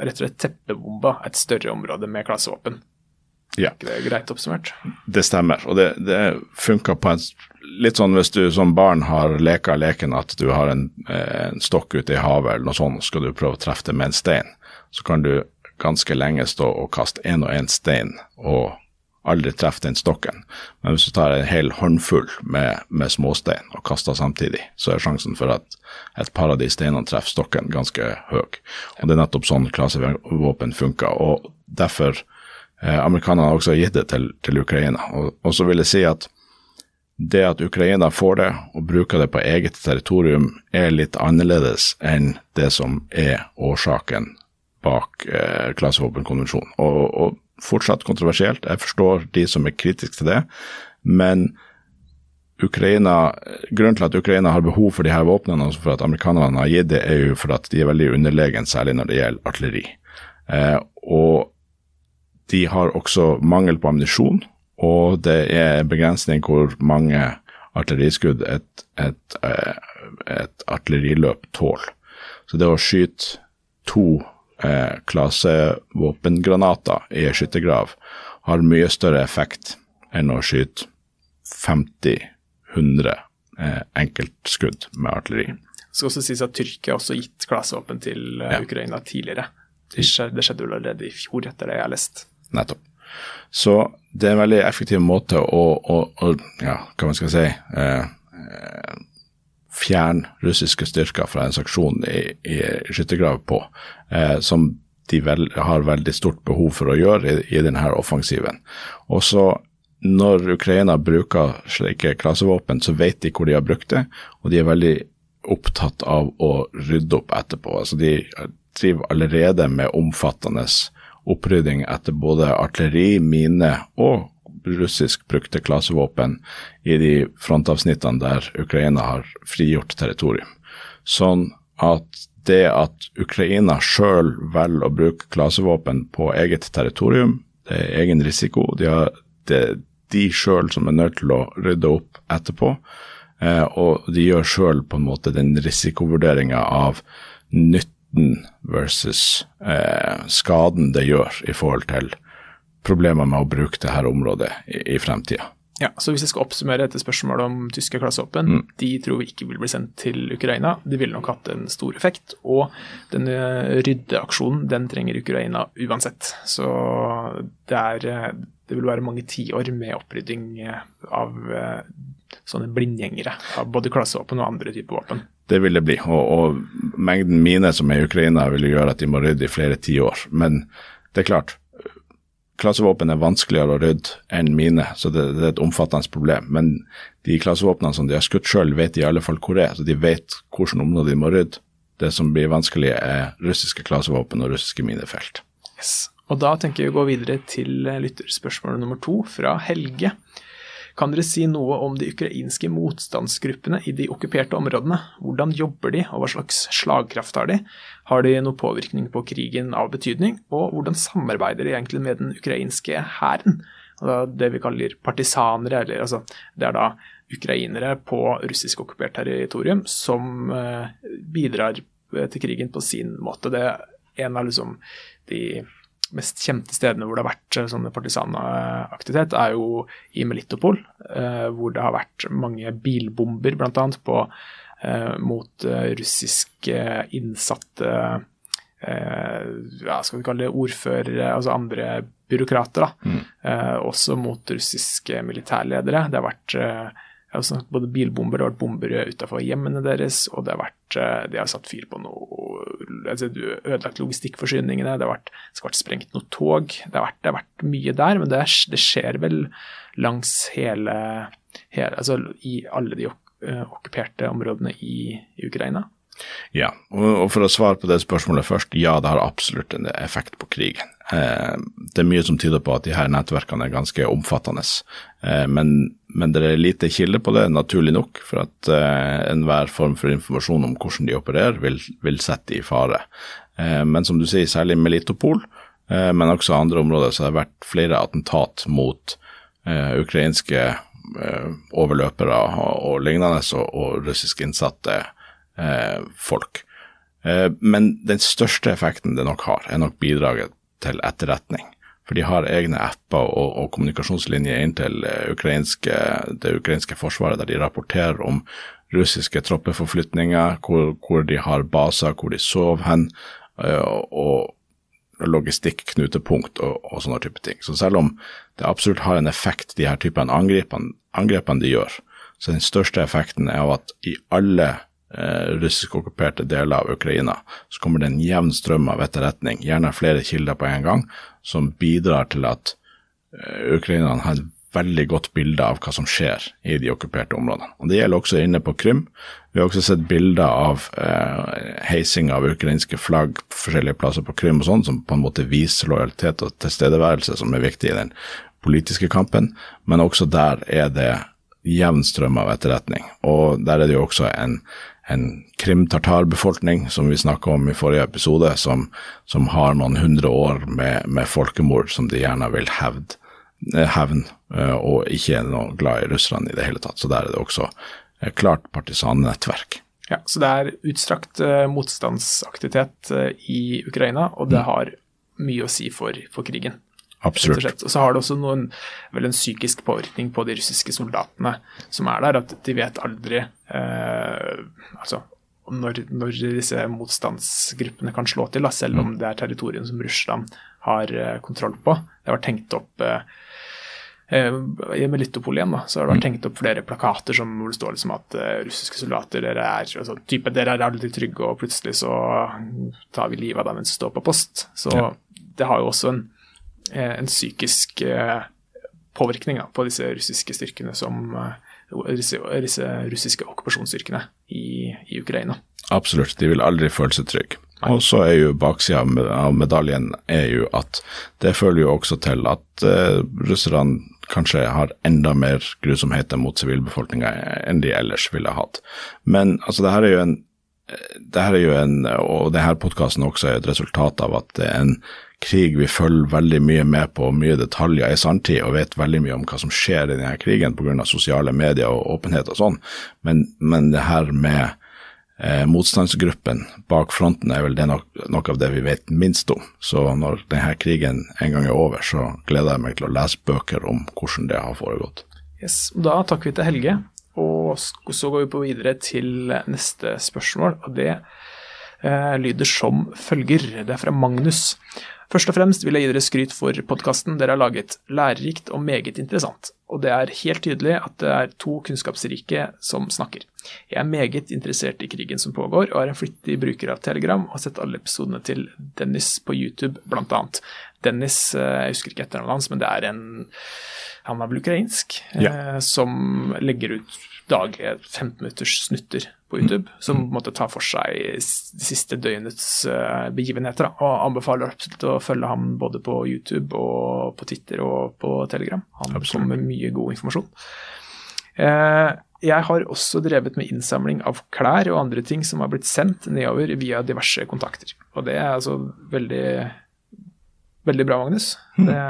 rett og slett teppebomba et større område med klassevåpen. Ja. Er det greit oppsummert? Det stemmer, og det, det funker på en Litt sånn hvis du som barn har leka leken at du har en, eh, en stokk ute i havet eller noe sånt, og skal du prøve å treffe det med en stein, så kan du ganske lenge stå og kaste én og én stein og aldri treffe den stokken. Men hvis du tar en hel håndfull med, med småstein og kaster samtidig, så er sjansen for at et par av de steinene treffer stokken ganske høy. Og Det er nettopp sånn klasevåpen funker. og Derfor Eh, amerikanerne har også gitt det til, til Ukraina. Og, og, så vil jeg si at det at Ukraina får det og bruker det på eget territorium, er litt annerledes enn det som er årsaken bak eh, klasevåpenkonvensjonen. Og, og, fortsatt kontroversielt. Jeg forstår de som er kritiske til det. Men Ukraina, grunnen til at Ukraina har behov for de her våpnene, og for at amerikanerne har gitt det, er jo for at de er veldig underlegen, særlig når det gjelder artilleri. Eh, og de har også mangel på ammunisjon, og det er begrensning hvor mange artilleriskudd et, et, eh, et artilleriløp tåler. Så det å skyte to eh, klasevåpengranater i skyttergrav har mye større effekt enn å skyte 50-100 eh, enkeltskudd med artilleri. Det skal også sies at Tyrkia også gitt klasevåpen til eh, ja. Ukraina tidligere. Det skjedde, skjedde allerede i fjor, etter det jeg har lest. Nettopp. Så det er en veldig effektiv måte å, å, å ja, hva man skal si eh, eh, fjerne russiske styrker fra en saksjon i, i skyttergrav på, eh, som de vel, har veldig stort behov for å gjøre i, i denne offensiven. Og så når Ukraina bruker slike klasevåpen, så vet de hvor de har brukt det, og de er veldig opptatt av å rydde opp etterpå. Altså De driver allerede med omfattende opprydding etter både artilleri, mine og russisk brukte klasevåpen i de frontavsnittene der Ukraina har frigjort territorium. Sånn at det at Ukraina sjøl velger å bruke klasevåpen på eget territorium, det er egen risiko. De har, det er de sjøl som er nødt til å rydde opp etterpå. Eh, og de gjør sjøl på en måte den risikovurderinga av nytten versus eh, skaden det gjør i forhold til problemer med å bruke dette området i, i fremtida. Ja, så Hvis jeg skal oppsummere dette spørsmålet om tyske klasseåpen, mm. de tror vi ikke vil bli sendt til Ukraina. De ville nok hatt en stor effekt. Og denne ryddeaksjonen den trenger Ukraina uansett. Så det, er, eh, det vil være mange tiår med opprydding eh, av eh, sånne blindgjengere. Av både klassevåpen og andre typer våpen. Det vil det bli. Og, og mengden mine som er i Ukraina vil gjøre at de må rydde i flere tiår. Men det er klart, klasevåpen er vanskeligere å rydde enn mine, så det, det, er et omfattende problem. Men de klasevåpnene som de har skutt sjøl, vet de i alle fall hvor er, så de vet hvilket område de må rydde. Det som blir vanskelig, er russiske klasevåpen og russiske minefelt. Yes. Og da tenker jeg å gå videre til lytterspørsmål nummer to, fra Helge. Kan dere si noe om de ukrainske motstandsgruppene i de okkuperte områdene? Hvordan jobber de, og hva slags slagkraft har de? Har de noe påvirkning på krigen av betydning? Og hvordan samarbeider de egentlig med den ukrainske hæren? Det vi kaller partisanere, eller altså Det er da ukrainere på russisk okkupert territorium som eh, bidrar til krigen på sin måte. Det er en av liksom de mest kjente stedene hvor det har vært sånne partisanaktivitet, er jo i Melitopol, hvor det har vært mange bilbomber bl.a. på mot russiske innsatte Hva skal vi kalle det ordførere, altså andre byråkrater. mm. Også mot russiske militærledere. Det har vært har både bilbomber, det har vært bomber utenfor hjemmene deres, og det har vært, eh, de har satt fyr på noe altså Ødelagt logistikkforsyningene, det har vært, det har vært sprengt noe tog. Det har vært, det har vært mye der, men det, det, skjer vel langs hele, hele Altså i alle de eh, okkuperte områdene i, i Ukraina. Ja, og for å svare på det spørsmålet først, ja det har absolutt en effekt på krigen. Eh, det er mye som tyder på at de her nettverkene er ganske omfattende, eh, men, men, det er lite kilde på det, naturlig nok, for at eh, enhver form for informasjon om hvordan de opererer, vil, vil sette i fare. Men som du sier, særlig Melitopol, men også andre områder, så har det vært flere attentat mot ukrainske overløpere og lignende, og, og russisk innsatte eh, folk. Eh, men den største effekten det nok har, er nok bidraget til etterretning. For de har egne apper og, og kommunikasjonslinjer inn til eh, ukrainske, det ukrainske forsvaret, der de rapporterer om russiske troppeforflytninger, hvor, hvor de har baser, hvor de sover hen, eh, og logistikknutepunkt og, og sånne type ting. Så selv om det absolutt har en effekt, de her typene angrepene, angrepene de gjør, så den største effekten er at i alle eh, russisk-okkuperte deler av Ukraina, så kommer det en jevn strøm av etterretning, gjerne flere kilder på en gang, som bidrar til at eh, ukrainerne har et veldig godt bilde av hva som skjer i de okkuperte områdene. Og Det gjelder også inne på Krym. Vi har også sett bilder av eh, heising av ukrainske flagg på forskjellige plasser på Krym og sånn, som på en måte viser lojalitet og tilstedeværelse, som er viktig i den politiske kampen. Men også der er det jevn strøm av etterretning. Og der er det jo også en en krim-tartar-befolkning, som vi snakka om i forrige episode, som, som har noen hundre år med, med, folkemord som de gjerne vil hevde, eh, hevne, eh, og ikke er noe glad i russerne i det hele tatt. Så der er det også et klart partisannettverk. Ja, så det er utstrakt motstandsaktivitet i Ukraina, og det mm. har mye å si for, for krigen. Absolutt. Og så har det også noen, vel en psykisk påvirkning på de russiske soldatene som er der, at de vet aldri eh, altså, når, når, disse motstandsgruppene kan slå til, da, selv om mm. det er territorium som Russland har eh, kontroll på. Det var tenkt opp eh, eh i Melitopol igjen, da, så har det vært hengt tenkt opp flere plakater som, hvor det står liksom at uh, russiske soldater dere er, altså, type, dere er aldri trygge, og plutselig så tar vi livet av dem mens de står på post. Så ja. det har jo også en Eh, en psykisk eh, påvirkning på disse russiske styrkene som eh, disse, disse russiske okkupasjonsstyrkene i, i, Ukraina. Absolutt, de vil aldri føle seg trygge. Og så er jo baksida av medaljen er jo at det føler jo også til at uh, russerne kanskje har enda mer grusomheter mot sivilbefolkninga enn de ellers ville hatt. Men altså, det her er jo en det her er jo en, og denne podkasten også er et resultat av at det er en krig vi følger veldig mye med på, mye detaljer i sanntid, og vet veldig mye om hva som skjer i denne krigen pga. sosiale medier og åpenhet og sånn, men, men, det her med eh, motstandsgruppen bak fronten er vel det nok, noe av det vi vet minst om. Så når denne krigen en gang er over, så gleder jeg meg til å lese bøker om hvordan det har foregått. Yes, Da takker vi til Helge, og så går vi på videre til neste spørsmål. og det eh, lyder som følger. Det er fra Magnus. Først og fremst vil jeg gi dere skryt for podkasten dere har laget. Lærerikt og meget interessant. Og det er helt tydelig at det er to kunnskapsrike som snakker. Jeg er meget interessert i krigen som pågår, og er en flittig bruker av Telegram og har sett alle episodene til Dennis på YouTube, blant annet. Dennis, eh, jeg husker ikke etternavnet hans, men det er en Han er vel ukrainsk, ja. Eh, som legger ut daglige 15 minutters snutter på YouTube, som måtte ta for seg de siste døgnets uh, begivenheter. Da, og anbefaler absolutt å følge ham både på YouTube og på Twitter og på Telegram. Han kommer med mye god informasjon. Uh, jeg har også drevet med innsamling av klær og andre ting som har blitt sendt nedover via diverse kontakter. Og det er altså veldig, veldig bra, Magnus. Mm. Det,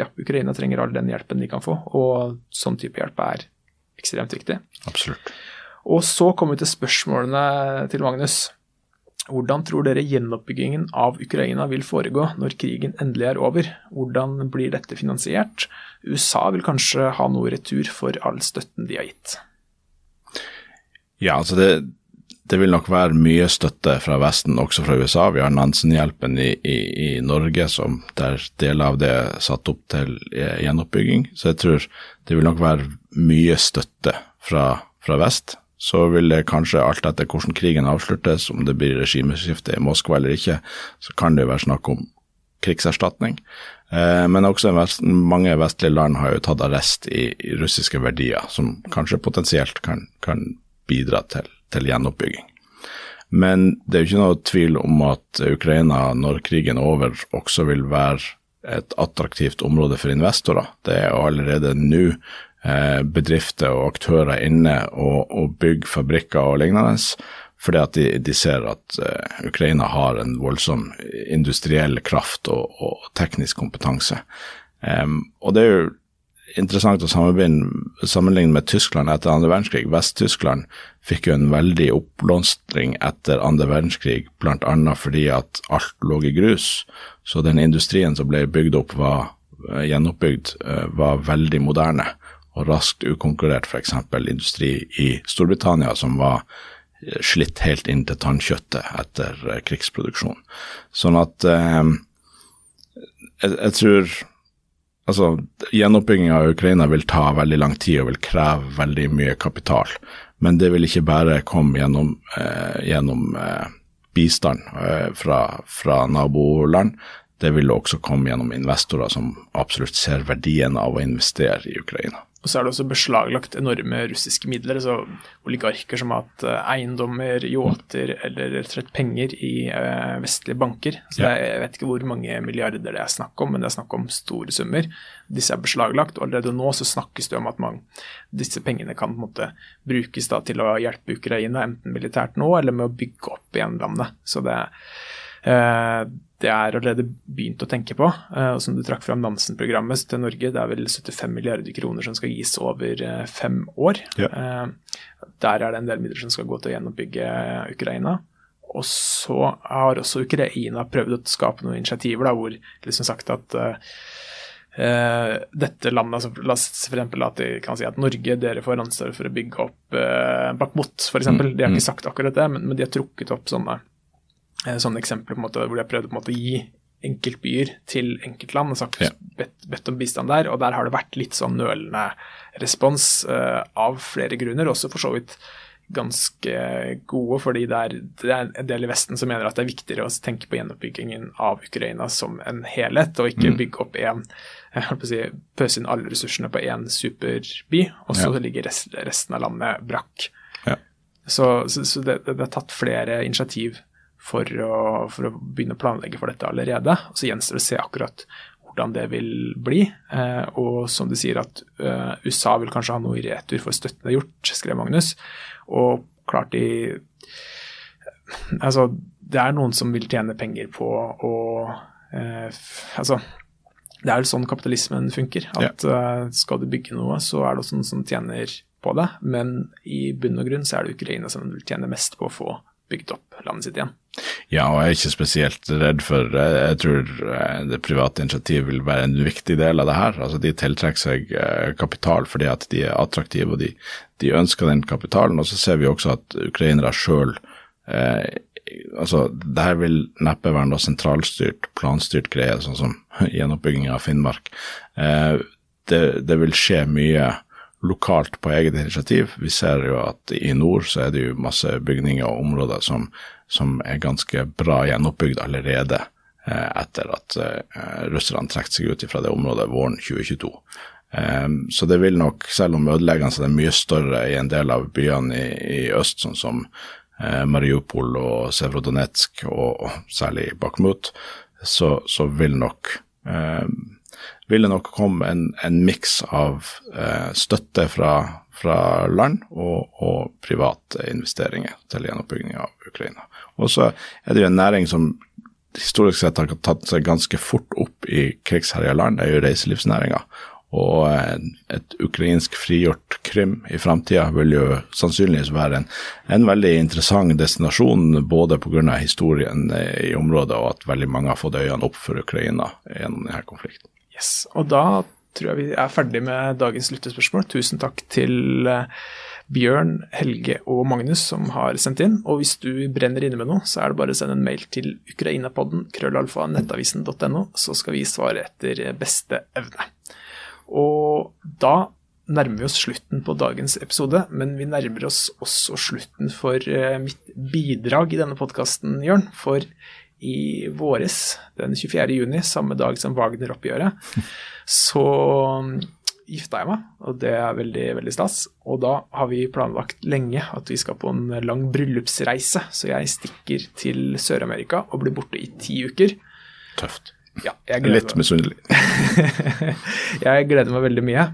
ja, Ukraina trenger all den hjelpen de kan få, og sånn type hjelp er ekstremt viktig. Absolutt. Og så kommer vi til spørsmålene til Magnus. Hvordan tror dere gjenoppbyggingen av Ukraina vil foregå når krigen endelig er over? Hvordan blir dette finansiert? USA vil kanskje ha noe retur for all støtten de har gitt. Ja, altså det, det vil nok være mye støtte fra Vesten, også fra USA. Vi har Nansen-hjelpen i, i, i, Norge, som der deler av det er satt opp til eh, gjenoppbygging. Så jeg tror det vil nok være mye støtte fra, fra vest så vil det kanskje, alt etter hvordan krigen avsluttes, om det blir regimeskifte i Moskva eller ikke, så kan det jo være snakk om krigserstatning. Eh, men også vest, mange vestlige land har jo tatt arrest i, i russiske verdier, som kanskje potensielt kan, kan bidra til, til, gjenoppbygging. Men det er jo ikke noe tvil om at Ukraina, når krigen er over, også vil være et attraktivt område for investorer. Det er jo allerede nå bedrifter og aktører inne og, og bygger fabrikker og lignende. Fordi at de, de ser at uh, Ukraina har en voldsom industriell kraft og, og teknisk kompetanse. Um, og det er jo interessant å sammenligne med Tyskland etter andre verdenskrig. Vest-Tyskland fikk jo en veldig oppblomstring etter andre verdenskrig, bl.a. fordi at alt lå i grus. Så den industrien som ble bygd opp, var uh, gjenoppbygd, var veldig moderne og raskt ukonkurrert f.eks. industri i Storbritannia som var eh, slitt helt inn til tannkjøttet etter eh, krigsproduksjon. Sånn at eh, jeg, jeg, tror altså Gjenoppbygging av Ukraina vil ta veldig lang tid og vil kreve veldig mye kapital. Men det vil ikke bare komme gjennom, eh, gjennom eh, bistand eh, fra, fra naboland. Det vil også komme gjennom investorer som absolutt ser verdien av å investere i Ukraina. Og så er det også beslaglagt enorme russiske midler. altså Oligarker som har hatt eh, eiendommer, yachter eller rett og slett penger i uh, vestlige banker. Så ja. Jeg vet ikke hvor mange milliarder det er snakk om, men det er snakk om store summer. Disse er beslaglagt, og allerede nå så snakkes det om at man, disse pengene kan på en måte brukes da, til å hjelpe Ukraina, enten militært nå eller med å bygge opp igjen landet. Så det uh, det er allerede begynt å tenke på. Eh, og som du trakk fram Nansen-programmet til Norge, det er vel 75 milliarder kroner som skal gis over eh, fem år. Ja. Eh, der er det en del midler som skal gå til å gjenoppbygge Ukraina. Og så har også Ukraina prøvd å skape noen initiativer da, hvor liksom sagt at Uh, dette landet, altså, La oss for at de kan si at Norge dere får ansvar for å bygge opp uh, Bakhmut, f.eks. Mm, de har ikke mm. sagt akkurat det, men, men de har trukket opp sånne sånne eksempler på en måte, hvor de har prøvd på en måte å gi enkeltbyer til enkeltland og sagt, ja. bedt, bedt, om bistand der. Og der har det vært litt sånn nølende respons uh, av flere grunner, også for så vidt ganske gode, fordi det er, det er, en del i Vesten som mener at det er viktigere å tenke på gjenoppbyggingen av Ukraina som en helhet, og ikke mm. bygge opp en si, Pøse inn alle ressursene på én superby, og så ja. ligger rest, resten av landet brakk. Ja. Så, så, så det, det, er tatt flere initiativ for å, for å, begynne å planlegge for dette allerede. Og så gjenstår det å se akkurat hvordan det vil bli. Eh, og som du sier at eh, USA vil kanskje ha noe i retur for støtten det er gjort, skrev Magnus. Og klart de Altså, det er noen som vil tjene penger på å eh, Altså, det er jo sånn kapitalismen funker. At ja. Eh, skal du bygge noe, så er det også noen som tjener på det. Men i bunn og grunn så er det Ukraina som vil tjene mest på å få bygd opp landet sitt igjen. Ja, og jeg er ikke spesielt redd for Jeg tror eh, det private initiativet vil være en viktig del av det her. Altså, De tiltrekker seg eh, kapital fordi at de er attraktive og de, de ønsker den kapitalen. Og så ser vi også at ukrainere sjøl eh, altså, det her vil neppe være noe sentralstyrt, planstyrt greie, sånn som gjenoppbygging av Finnmark. Eh, det, det, vil skje mye lokalt på eget initiativ. Vi ser jo at i nord så er det jo masse bygninger og områder som som er ganske bra gjenoppbygd allerede eh, etter at eh, russerne trakk seg ut fra det området våren 2022. Eh, så det vil nok, selv om ødeleggelsene er mye større i en del av byene i, i øst, sånn som Mariupol og Sevrodonetsk, og, særlig Bakhmut, så, så vil nok vil det nok komme en, en miks av eh, støtte fra, fra land og, og, private investeringer til gjenoppbygging av Ukraina. Og så er det jo en næring som historisk sett har tatt seg ganske fort opp i krigsherja land, det er jo reiselivsnæringa. Og et ukrainsk frigjort Krim i framtida vil jo sannsynligvis være en, en veldig interessant destinasjon, både pga. historien i området og at veldig mange har fått øynene opp for Ukraina gjennom denne konflikten. Yes, og da tror jeg vi er ferdig med dagens lyttespørsmål. Tusen takk til Bjørn, Helge og Magnus som har sendt inn. Og hvis du brenner inne med noe, så er det bare å sende en mail til ukrainapodden krøllalfa nettavisen.no, så skal vi svare etter beste evne. Og da nærmer vi oss slutten på dagens episode, men vi nærmer oss også slutten for mitt bidrag i denne podkasten, Jørn. For i våres, den 24. juni, samme dag som Wagner-oppgjøret, så gifta jeg meg, og det er veldig veldig stas. Og da har vi planlagt lenge at vi skal på en lang bryllupsreise, så jeg stikker til Sør-Amerika og blir borte i ti uker. Tøft. Ja, Litt misunnelig. jeg gleder meg veldig mye.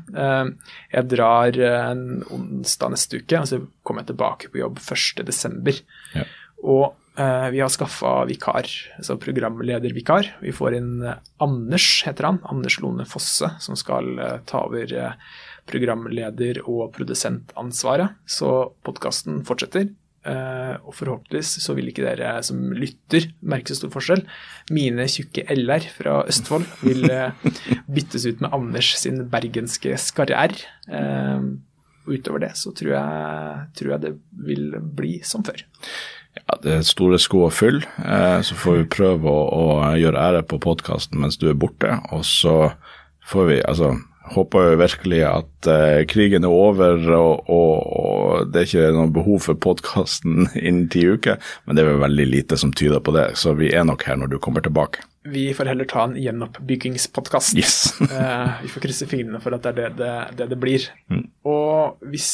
Jeg drar en onsdag neste uke, og så kommer jeg tilbake på jobb 1.12. Ja. Og vi har skaffa vikar, altså programledervikar. Vi får inn uh, Anders, heter han. Anders Lone Fosse, som skal uh, ta over programleder- og produsentansvaret. Så podkasten fortsetter. og forhåpentligvis så vil ikke dere som lytter merke så stor forskjell. Mine tjukke l-er fra Østfold vil byttes ut med Anders sin bergenske skarre-r. utover det så tror jeg, tror jeg det vil bli som før. Ja, Det er store sko å fylle. Eh, så får vi prøve å, å gjøre ære på podkasten mens du er borte. Og så får vi altså håper jo virkelig at eh, krigen er over og, og, og, det er ikke noe behov for podkasten innen ti uker. Men det er vel veldig lite som tyder på det, så vi er nok her når du kommer tilbake. Vi får heller ta en gjenoppbyggingspodkast. Yes. eh, vi får krysse fingrene for at det er det det, det, det blir. Mm. Og hvis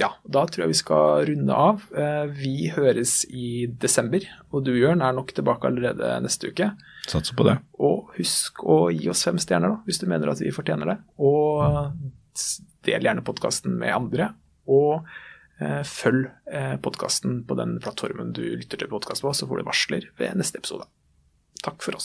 Ja, da tror jeg vi skal runde av. Eh, vi høres i desember, og du, Jørn, er nok tilbake allerede neste uke. Satser på det. Og husk å gi oss fem stjerner, da, hvis du mener at vi fortjener det. Og del gjerne podkasten med andre. Og eh, følg podkasten på den plattformen du lytter til podkast på, så får du varsler ved neste episode. Takk for oss.